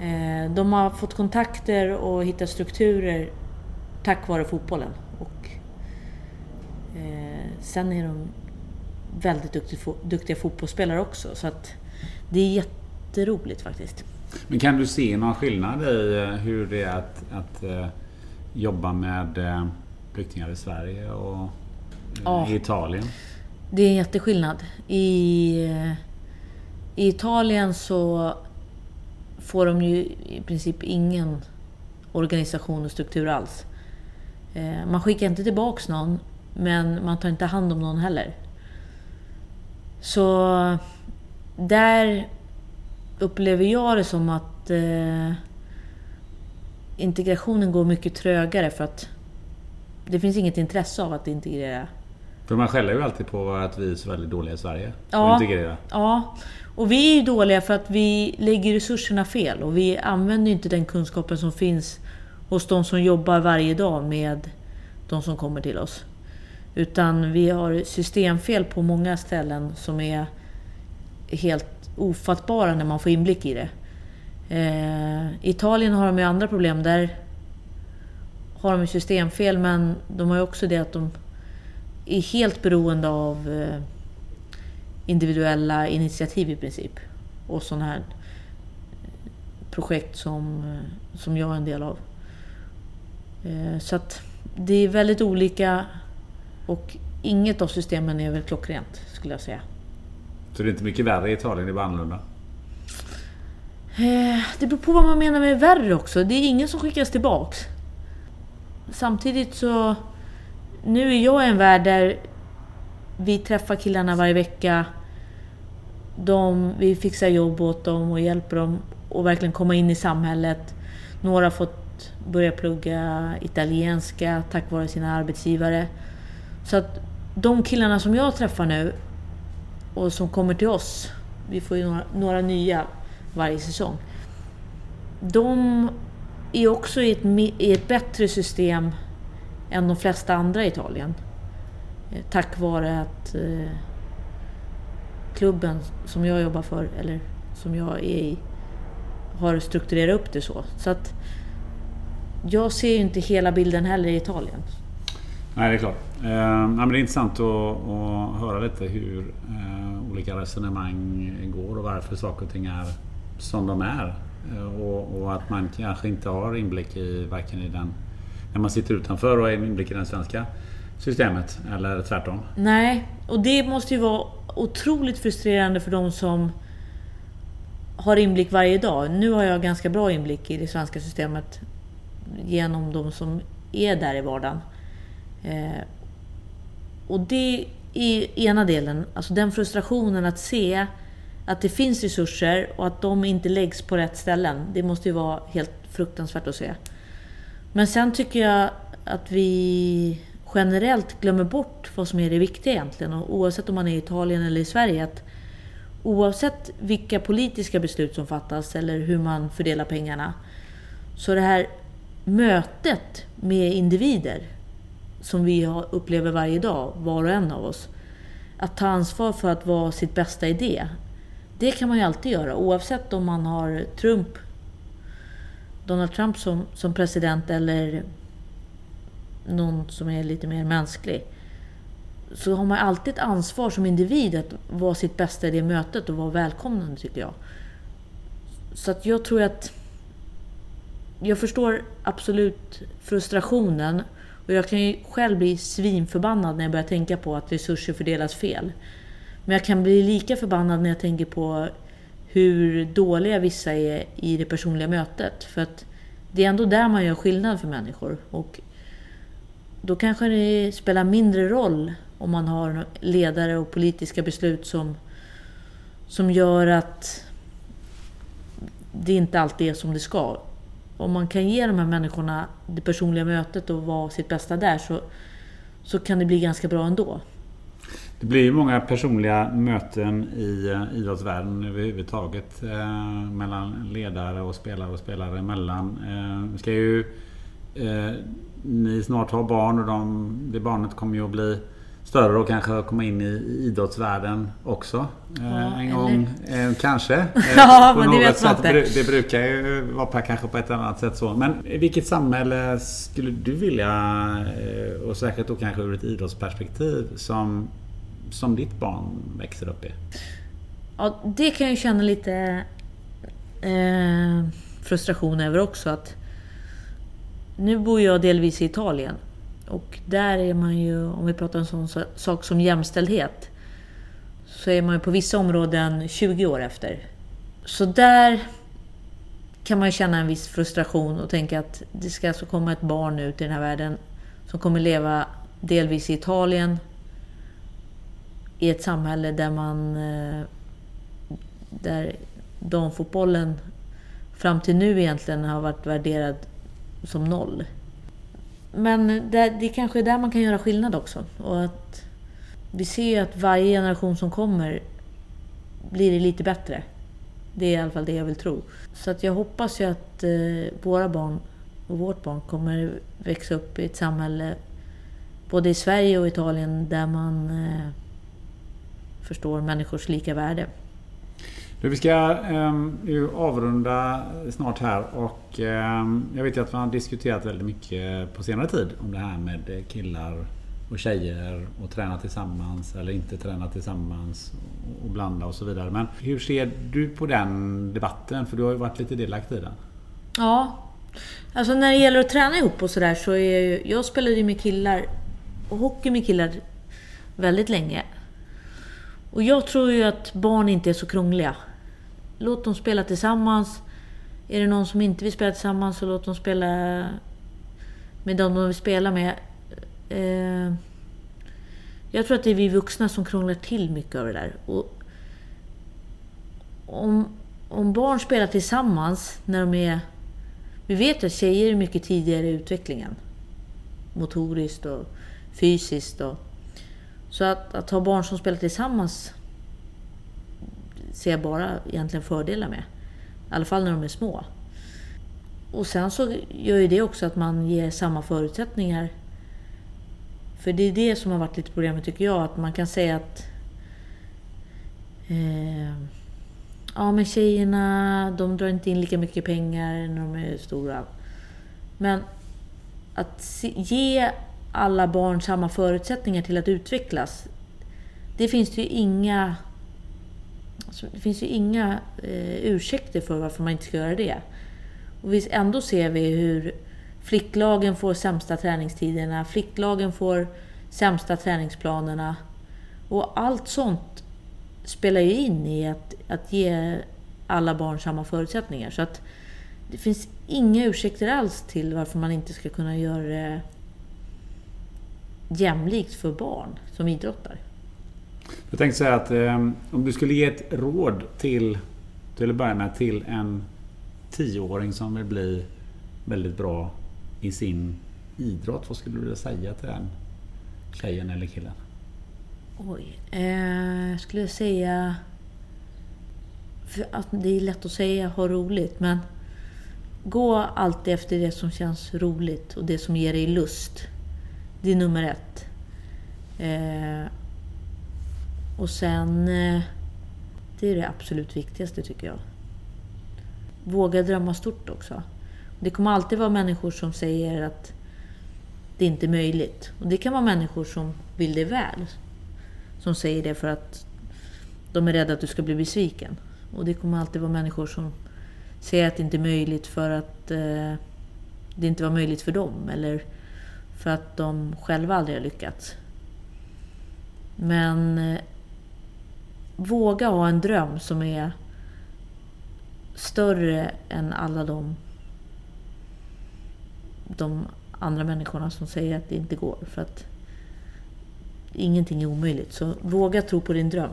eh, de har fått kontakter och hittat strukturer tack vare fotbollen. Eh, sen är de väldigt duktiga, duktiga fotbollsspelare också. Så att det är jätteroligt faktiskt. Men kan du se någon skillnad i eh, hur det är att, att uh, jobba med flyktingar i Sverige och ja, i Italien? Det är en jätteskillnad. I, I Italien så får de ju i princip ingen organisation och struktur alls. Man skickar inte tillbaks någon men man tar inte hand om någon heller. Så där upplever jag det som att eh, integrationen går mycket trögare för att det finns inget intresse av att integrera. För man skäller ju alltid på att vi är så väldigt dåliga i Sverige ja, att integrera. Ja, och vi är ju dåliga för att vi lägger resurserna fel och vi använder inte den kunskapen som finns hos de som jobbar varje dag med de som kommer till oss. Utan vi har systemfel på många ställen som är helt ofattbara när man får inblick i det. Eh, Italien har de ju andra problem. Där har de systemfel men de har ju också det att de är helt beroende av eh, individuella initiativ i princip. Och sådana här projekt som, som jag är en del av. Eh, så att det är väldigt olika och inget av systemen är väl klockrent, skulle jag säga. Så det är inte mycket värre i Italien, det är bara annorlunda? Eh, det beror på vad man menar med värre också. Det är ingen som skickas tillbaks. Samtidigt så... Nu är jag i en värld där vi träffar killarna varje vecka. De, vi fixar jobb åt dem och hjälper dem att verkligen komma in i samhället. Några har fått börja plugga italienska tack vare sina arbetsgivare. Så att de killarna som jag träffar nu och som kommer till oss, vi får ju några, några nya varje säsong. De är också i ett, i ett bättre system än de flesta andra i Italien. Eh, tack vare att eh, klubben som jag jobbar för, eller som jag är i, har strukturerat upp det så. Så att jag ser ju inte hela bilden heller i Italien. Nej, det är klart. Eh, men det är intressant att, att höra lite hur eh, olika resonemang går och varför saker och ting är som de är. Eh, och, och, att man kanske inte har inblick i varken i den... När man sitter utanför och har inblick i det svenska systemet eller tvärtom. Nej, och det måste ju vara otroligt frustrerande för de som har inblick varje dag. Nu har jag ganska bra inblick i det svenska systemet genom de som är där i vardagen. Eh, och det är ena delen, alltså den frustrationen att se att det finns resurser och att de inte läggs på rätt ställen. Det måste ju vara helt fruktansvärt att se. Men sen tycker jag att vi generellt glömmer bort vad som är det viktiga egentligen. Och oavsett om man är i Italien eller i Sverige. Att oavsett vilka politiska beslut som fattas eller hur man fördelar pengarna. Så det här mötet med individer som vi upplever varje dag, var och en av oss. Att ta ansvar för att vara sitt bästa i det. Det kan man ju alltid göra oavsett om man har Trump, Donald Trump som, som president eller någon som är lite mer mänsklig. Så har man alltid ett ansvar som individ att vara sitt bästa i det mötet och vara välkomnande tycker jag. Så att jag tror att... Jag förstår absolut frustrationen och jag kan ju själv bli svinförbannad när jag börjar tänka på att resurser fördelas fel. Men jag kan bli lika förbannad när jag tänker på hur dåliga vissa är i det personliga mötet. För att det är ändå där man gör skillnad för människor. Och då kanske det spelar mindre roll om man har ledare och politiska beslut som, som gör att det inte alltid är som det ska. Om man kan ge de här människorna det personliga mötet och vara sitt bästa där så, så kan det bli ganska bra ändå. Det blir ju många personliga möten i eh, idrottsvärlden överhuvudtaget. Eh, mellan ledare och spelare och spelare emellan. Eh, ska ju eh, ni snart ha barn och de, det barnet kommer ju att bli större och kanske komma in i idrottsvärlden också. Ja, en eller... gång eh, kanske. ja, men det vet man inte. Det brukar ju vara kanske på ett annat sätt så. Men vilket samhälle skulle du vilja, och säkert då kanske ur ett idrottsperspektiv, som som ditt barn växer upp i? Ja, det kan jag känna lite eh, frustration över också. Att nu bor jag delvis i Italien. Och där är man ju, om vi pratar om en sån sak som jämställdhet, så är man ju på vissa områden 20 år efter. Så där kan man känna en viss frustration och tänka att det ska alltså komma ett barn ut i den här världen som kommer leva delvis i Italien, i ett samhälle där man... Eh, där damfotbollen fram till nu egentligen har varit värderad som noll. Men det, det kanske är där man kan göra skillnad också. Och att vi ser att varje generation som kommer blir det lite bättre. Det är i alla fall det jag vill tro. Så att jag hoppas ju att eh, våra barn och vårt barn kommer växa upp i ett samhälle både i Sverige och Italien där man eh, förstår människors lika värde. Du, vi ska eh, avrunda snart här och eh, jag vet ju att man har diskuterat väldigt mycket på senare tid om det här med killar och tjejer och träna tillsammans eller inte träna tillsammans och blanda och så vidare. Men hur ser du på den debatten? För du har ju varit lite delaktig i den. Ja, alltså när det gäller att träna ihop och sådär så är jag, jag spelade ju med killar och hockey med killar väldigt länge. Och jag tror ju att barn inte är så krångliga. Låt dem spela tillsammans. Är det någon som inte vill spela tillsammans så låt dem spela med dem de vill spela med. Eh, jag tror att det är vi vuxna som krånglar till mycket av det där. Och om, om barn spelar tillsammans när de är... Vi vet att tjejer är mycket tidigare i utvecklingen. Motoriskt och fysiskt. Och, så att, att ha barn som spelar tillsammans ser jag bara egentligen fördelar med. I alla fall när de är små. Och sen så gör ju det också att man ger samma förutsättningar. För det är det som har varit lite problemet tycker jag, att man kan säga att eh, Ja men tjejerna, de drar inte in lika mycket pengar när de är stora. Men att ge alla barn samma förutsättningar till att utvecklas. Det finns det ju inga Alltså, det finns ju inga eh, ursäkter för varför man inte ska göra det. Och vi, ändå ser vi hur flicklagen får sämsta träningstiderna, flicklagen får sämsta träningsplanerna. Och allt sånt spelar ju in i att, att ge alla barn samma förutsättningar. Så att det finns inga ursäkter alls till varför man inte ska kunna göra det jämlikt för barn som idrottar. Jag tänkte säga att eh, om du skulle ge ett råd till, till att börja med, till en tioåring som vill bli väldigt bra i sin idrott. Vad skulle du vilja säga till den tjejen eller killen? Oj. Eh, jag skulle säga... att det är lätt att säga ha roligt, men gå alltid efter det som känns roligt och det som ger dig lust. Det är nummer ett. Eh, och sen... Eh, det är det absolut viktigaste tycker jag. Våga drömma stort också. Det kommer alltid vara människor som säger att det inte är möjligt. Och det kan vara människor som vill dig väl. Som säger det för att de är rädda att du ska bli besviken. Och det kommer alltid vara människor som säger att det inte är möjligt för att eh, det inte var möjligt för dem. Eller för att de själva aldrig har lyckats. Men eh, våga ha en dröm som är större än alla de, de andra människorna som säger att det inte går. För att ingenting är omöjligt. Så våga tro på din dröm.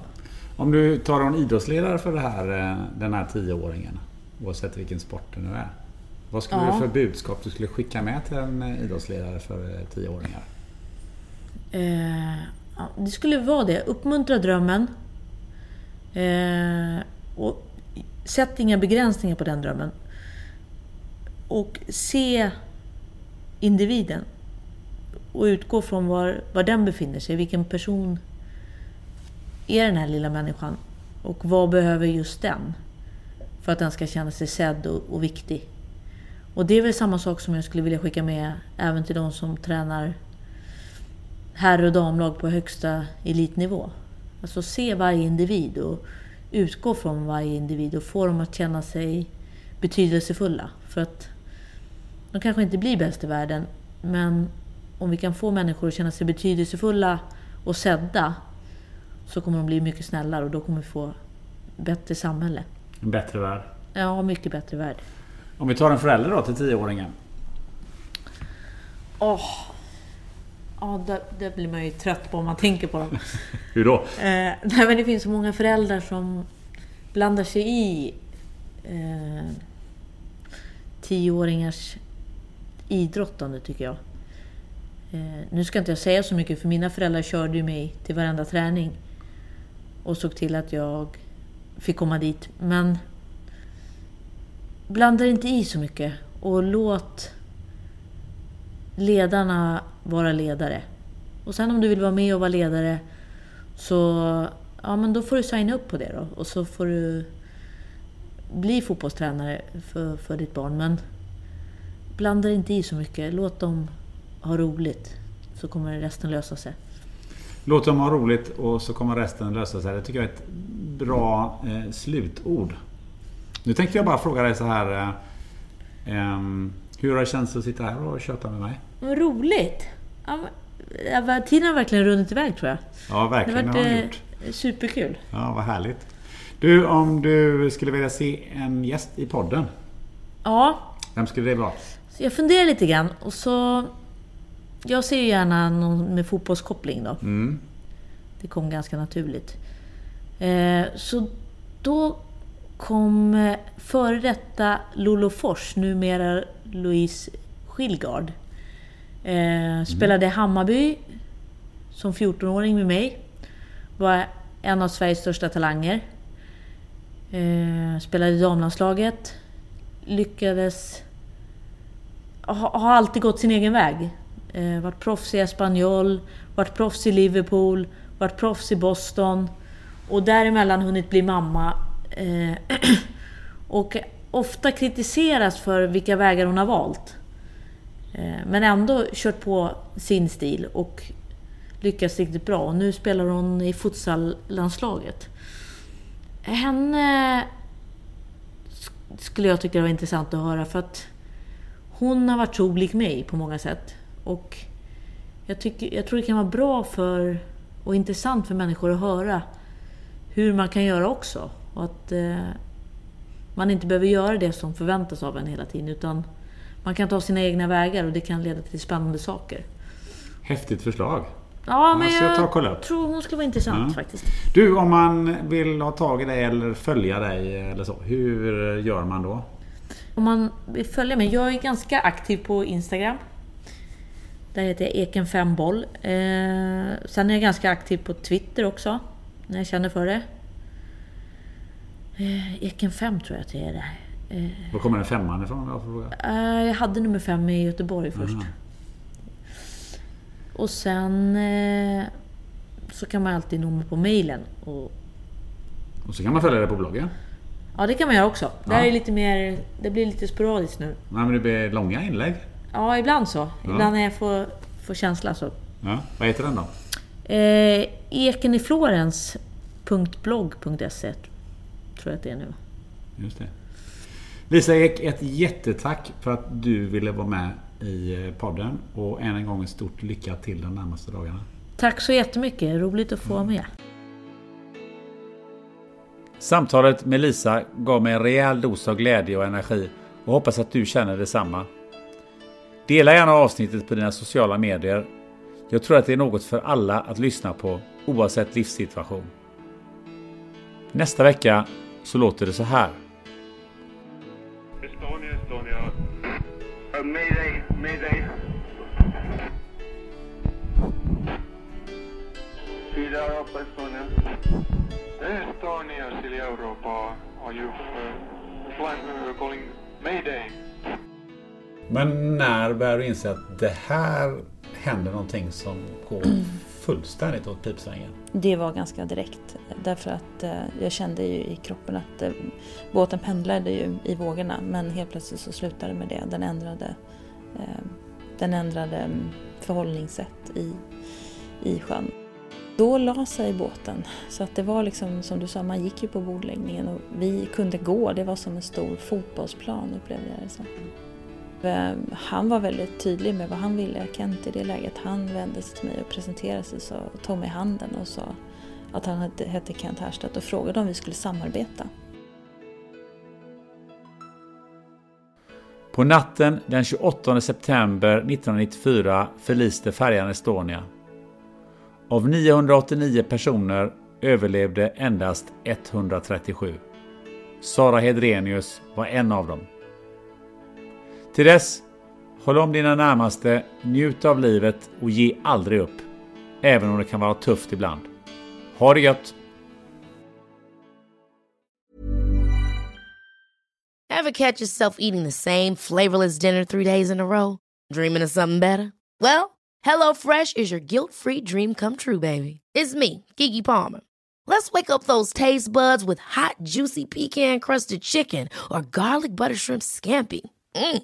Om du tar en idrottsledare för här, eh, den här tioåringen, oavsett vilken sport det nu är. Vad skulle ja. du för budskap du skulle skicka med till en eh, idrottsledare för eh, tioåringar? Eh, ja, det skulle vara det. Uppmuntra drömmen. Eh, och sätt inga begränsningar på den drömmen. Och se individen. Och utgå från var, var den befinner sig. Vilken person är den här lilla människan? Och vad behöver just den? För att den ska känna sig sedd och, och viktig. Och det är väl samma sak som jag skulle vilja skicka med även till de som tränar herr och damlag på högsta elitnivå. Alltså se varje individ och utgå från varje individ och få dem att känna sig betydelsefulla. För att de kanske inte blir bäst i världen, men om vi kan få människor att känna sig betydelsefulla och sedda så kommer de bli mycket snällare och då kommer vi få bättre samhälle. En bättre värld? Ja, mycket bättre värld. Om vi tar en förälder då till tioåringen? Åh, oh, Ja, det, det, blir man ju trött på om man tänker på dem. Hur då? Eh, nej, men det finns så många föräldrar som blandar sig i eh, tioåringars idrottande, tycker jag. Eh, nu ska inte jag säga så mycket, för mina föräldrar körde ju mig till varenda träning och såg till att jag fick komma dit. Men blanda inte i så mycket och låt ledarna vara ledare. Och sen om du vill vara med och vara ledare så ja, men då får du signa upp på det då. Och så får du bli fotbollstränare för, för ditt barn. Men blanda inte i så mycket. Låt dem ha roligt. Så kommer resten lösa sig. Låt dem ha roligt och så kommer resten lösa sig. Det tycker jag är ett bra eh, slutord. Nu tänkte jag bara fråga dig så här. Eh, hur har det känts att sitta här och köta med mig? Roligt! Ja, tiden har verkligen runnit iväg tror jag. Ja, verkligen. Det har varit gjort. Eh, superkul. Ja, vad härligt. Du, om du skulle vilja se en gäst i podden? Ja. Vem skulle det vara? Så jag funderar lite grann och så... Jag ser ju gärna någon med fotbollskoppling då. Mm. Det kom ganska naturligt. Eh, så då kom eh, före detta Lolo Fors, numera Louise Skilgard. Eh, spelade i Hammarby som 14-åring med mig. Var en av Sveriges största talanger. Eh, spelade i damlandslaget. Lyckades... Ha, har alltid gått sin egen väg. Eh, varit proffs i Espanyol, varit proffs i Liverpool, varit proffs i Boston. Och däremellan hunnit bli mamma. Eh, och ofta kritiseras för vilka vägar hon har valt. Eh, men ändå kört på sin stil och lyckats riktigt bra. Och nu spelar hon i futsallandslaget. Henne skulle jag tycka var intressant att höra för att hon har varit så olik mig på många sätt. Och jag, tycker, jag tror det kan vara bra för och intressant för människor att höra hur man kan göra också. Och att eh, man inte behöver göra det som förväntas av en hela tiden utan man kan ta sina egna vägar och det kan leda till spännande saker. Häftigt förslag. Ja, men jag jag, tror hon skulle vara intressant Ja. faktiskt. Du, om man vill ha tag i dig eller följa dig eller så. Hur gör man då? Om man vill följa mig, jag är ganska aktiv på Instagram. Där heter jag eken5boll. Eh, sen är jag ganska aktiv på Twitter också, när jag känner för det. Eh, eken5 tror jag att det är det. Eh, Var kommer den femman ifrån? eh, jag hade nummer 5 i Göteborg först. Aha. Och sen eh, så kan man alltid nå mig på mailen. Och, Och så kan man följa dig på bloggen. ja, det kan man göra också. Det, Ja. är lite mer, det blir lite sporadiskt nu. Nej, men det blir långa inlägg. Ja, ibland så. Ibland när jag får, får känsla så. Ja. Vad heter den då? Eh, ekeniflorens.blogg.se tror jag att det är nu. Just det. Lisa Ek, ett jättetack för att du ville vara med i eh, podden. Och än en gång ett stort lycka till de närmaste dagarna. Tack så jättemycket, roligt att få vara med. Samtalet med Lisa gav mig en rejäl dos av glädje och energi och hoppas att du känner detsamma. Dela gärna avsnittet på dina sociala medier. Jag tror att det är något för alla att lyssna på oavsett livssituation. Nästa vecka så låter det så här. Estonia, Estonia. Uh, mayday, mayday. Sida Europa, Estonia. Estonia, Sida Europa. Are you uh, flying, uh, calling mayday? Men när börjar du inse att det här händer någonting som går fullständigt åt pipsvängen? Det var ganska direkt därför att eh, jag kände ju i kroppen att eh, båten pendlade ju i vågorna men helt plötsligt så slutade det med det. Den ändrade, eh, den ändrade mm, förhållningssätt i, i sjön. Då la sig båten så att det var liksom som du sa, man gick ju på bordläggningen och vi kunde gå. Det var som en stor fotbollsplan upplevde jag det som. Ehm, han var väldigt tydlig med vad han ville, Kent i det läget. Han vände sig till mig och presenterade sig och tog mig i handen och sa att han hette Kent Härstedt och frågade om vi skulle samarbeta. På natten den 28 september 1994 förliste färjan Estonia. Av 989 personer överlevde endast 137. Sara Hedrenius var en av dem. Till dess, håll om dina närmaste, njut av livet och ge aldrig upp. Även om det kan vara tufft ibland. Ha det gött! Ever catch yourself eating the same flavorless dinner three days in a row? Dreaming of something better? Well, hello fresh is your guilt-free dream come true, baby. It's me, Gigi Palmer. Let's wake up those taste buds with hot, juicy pecan-crusted chicken or garlic butter shrimp scampi. Mm.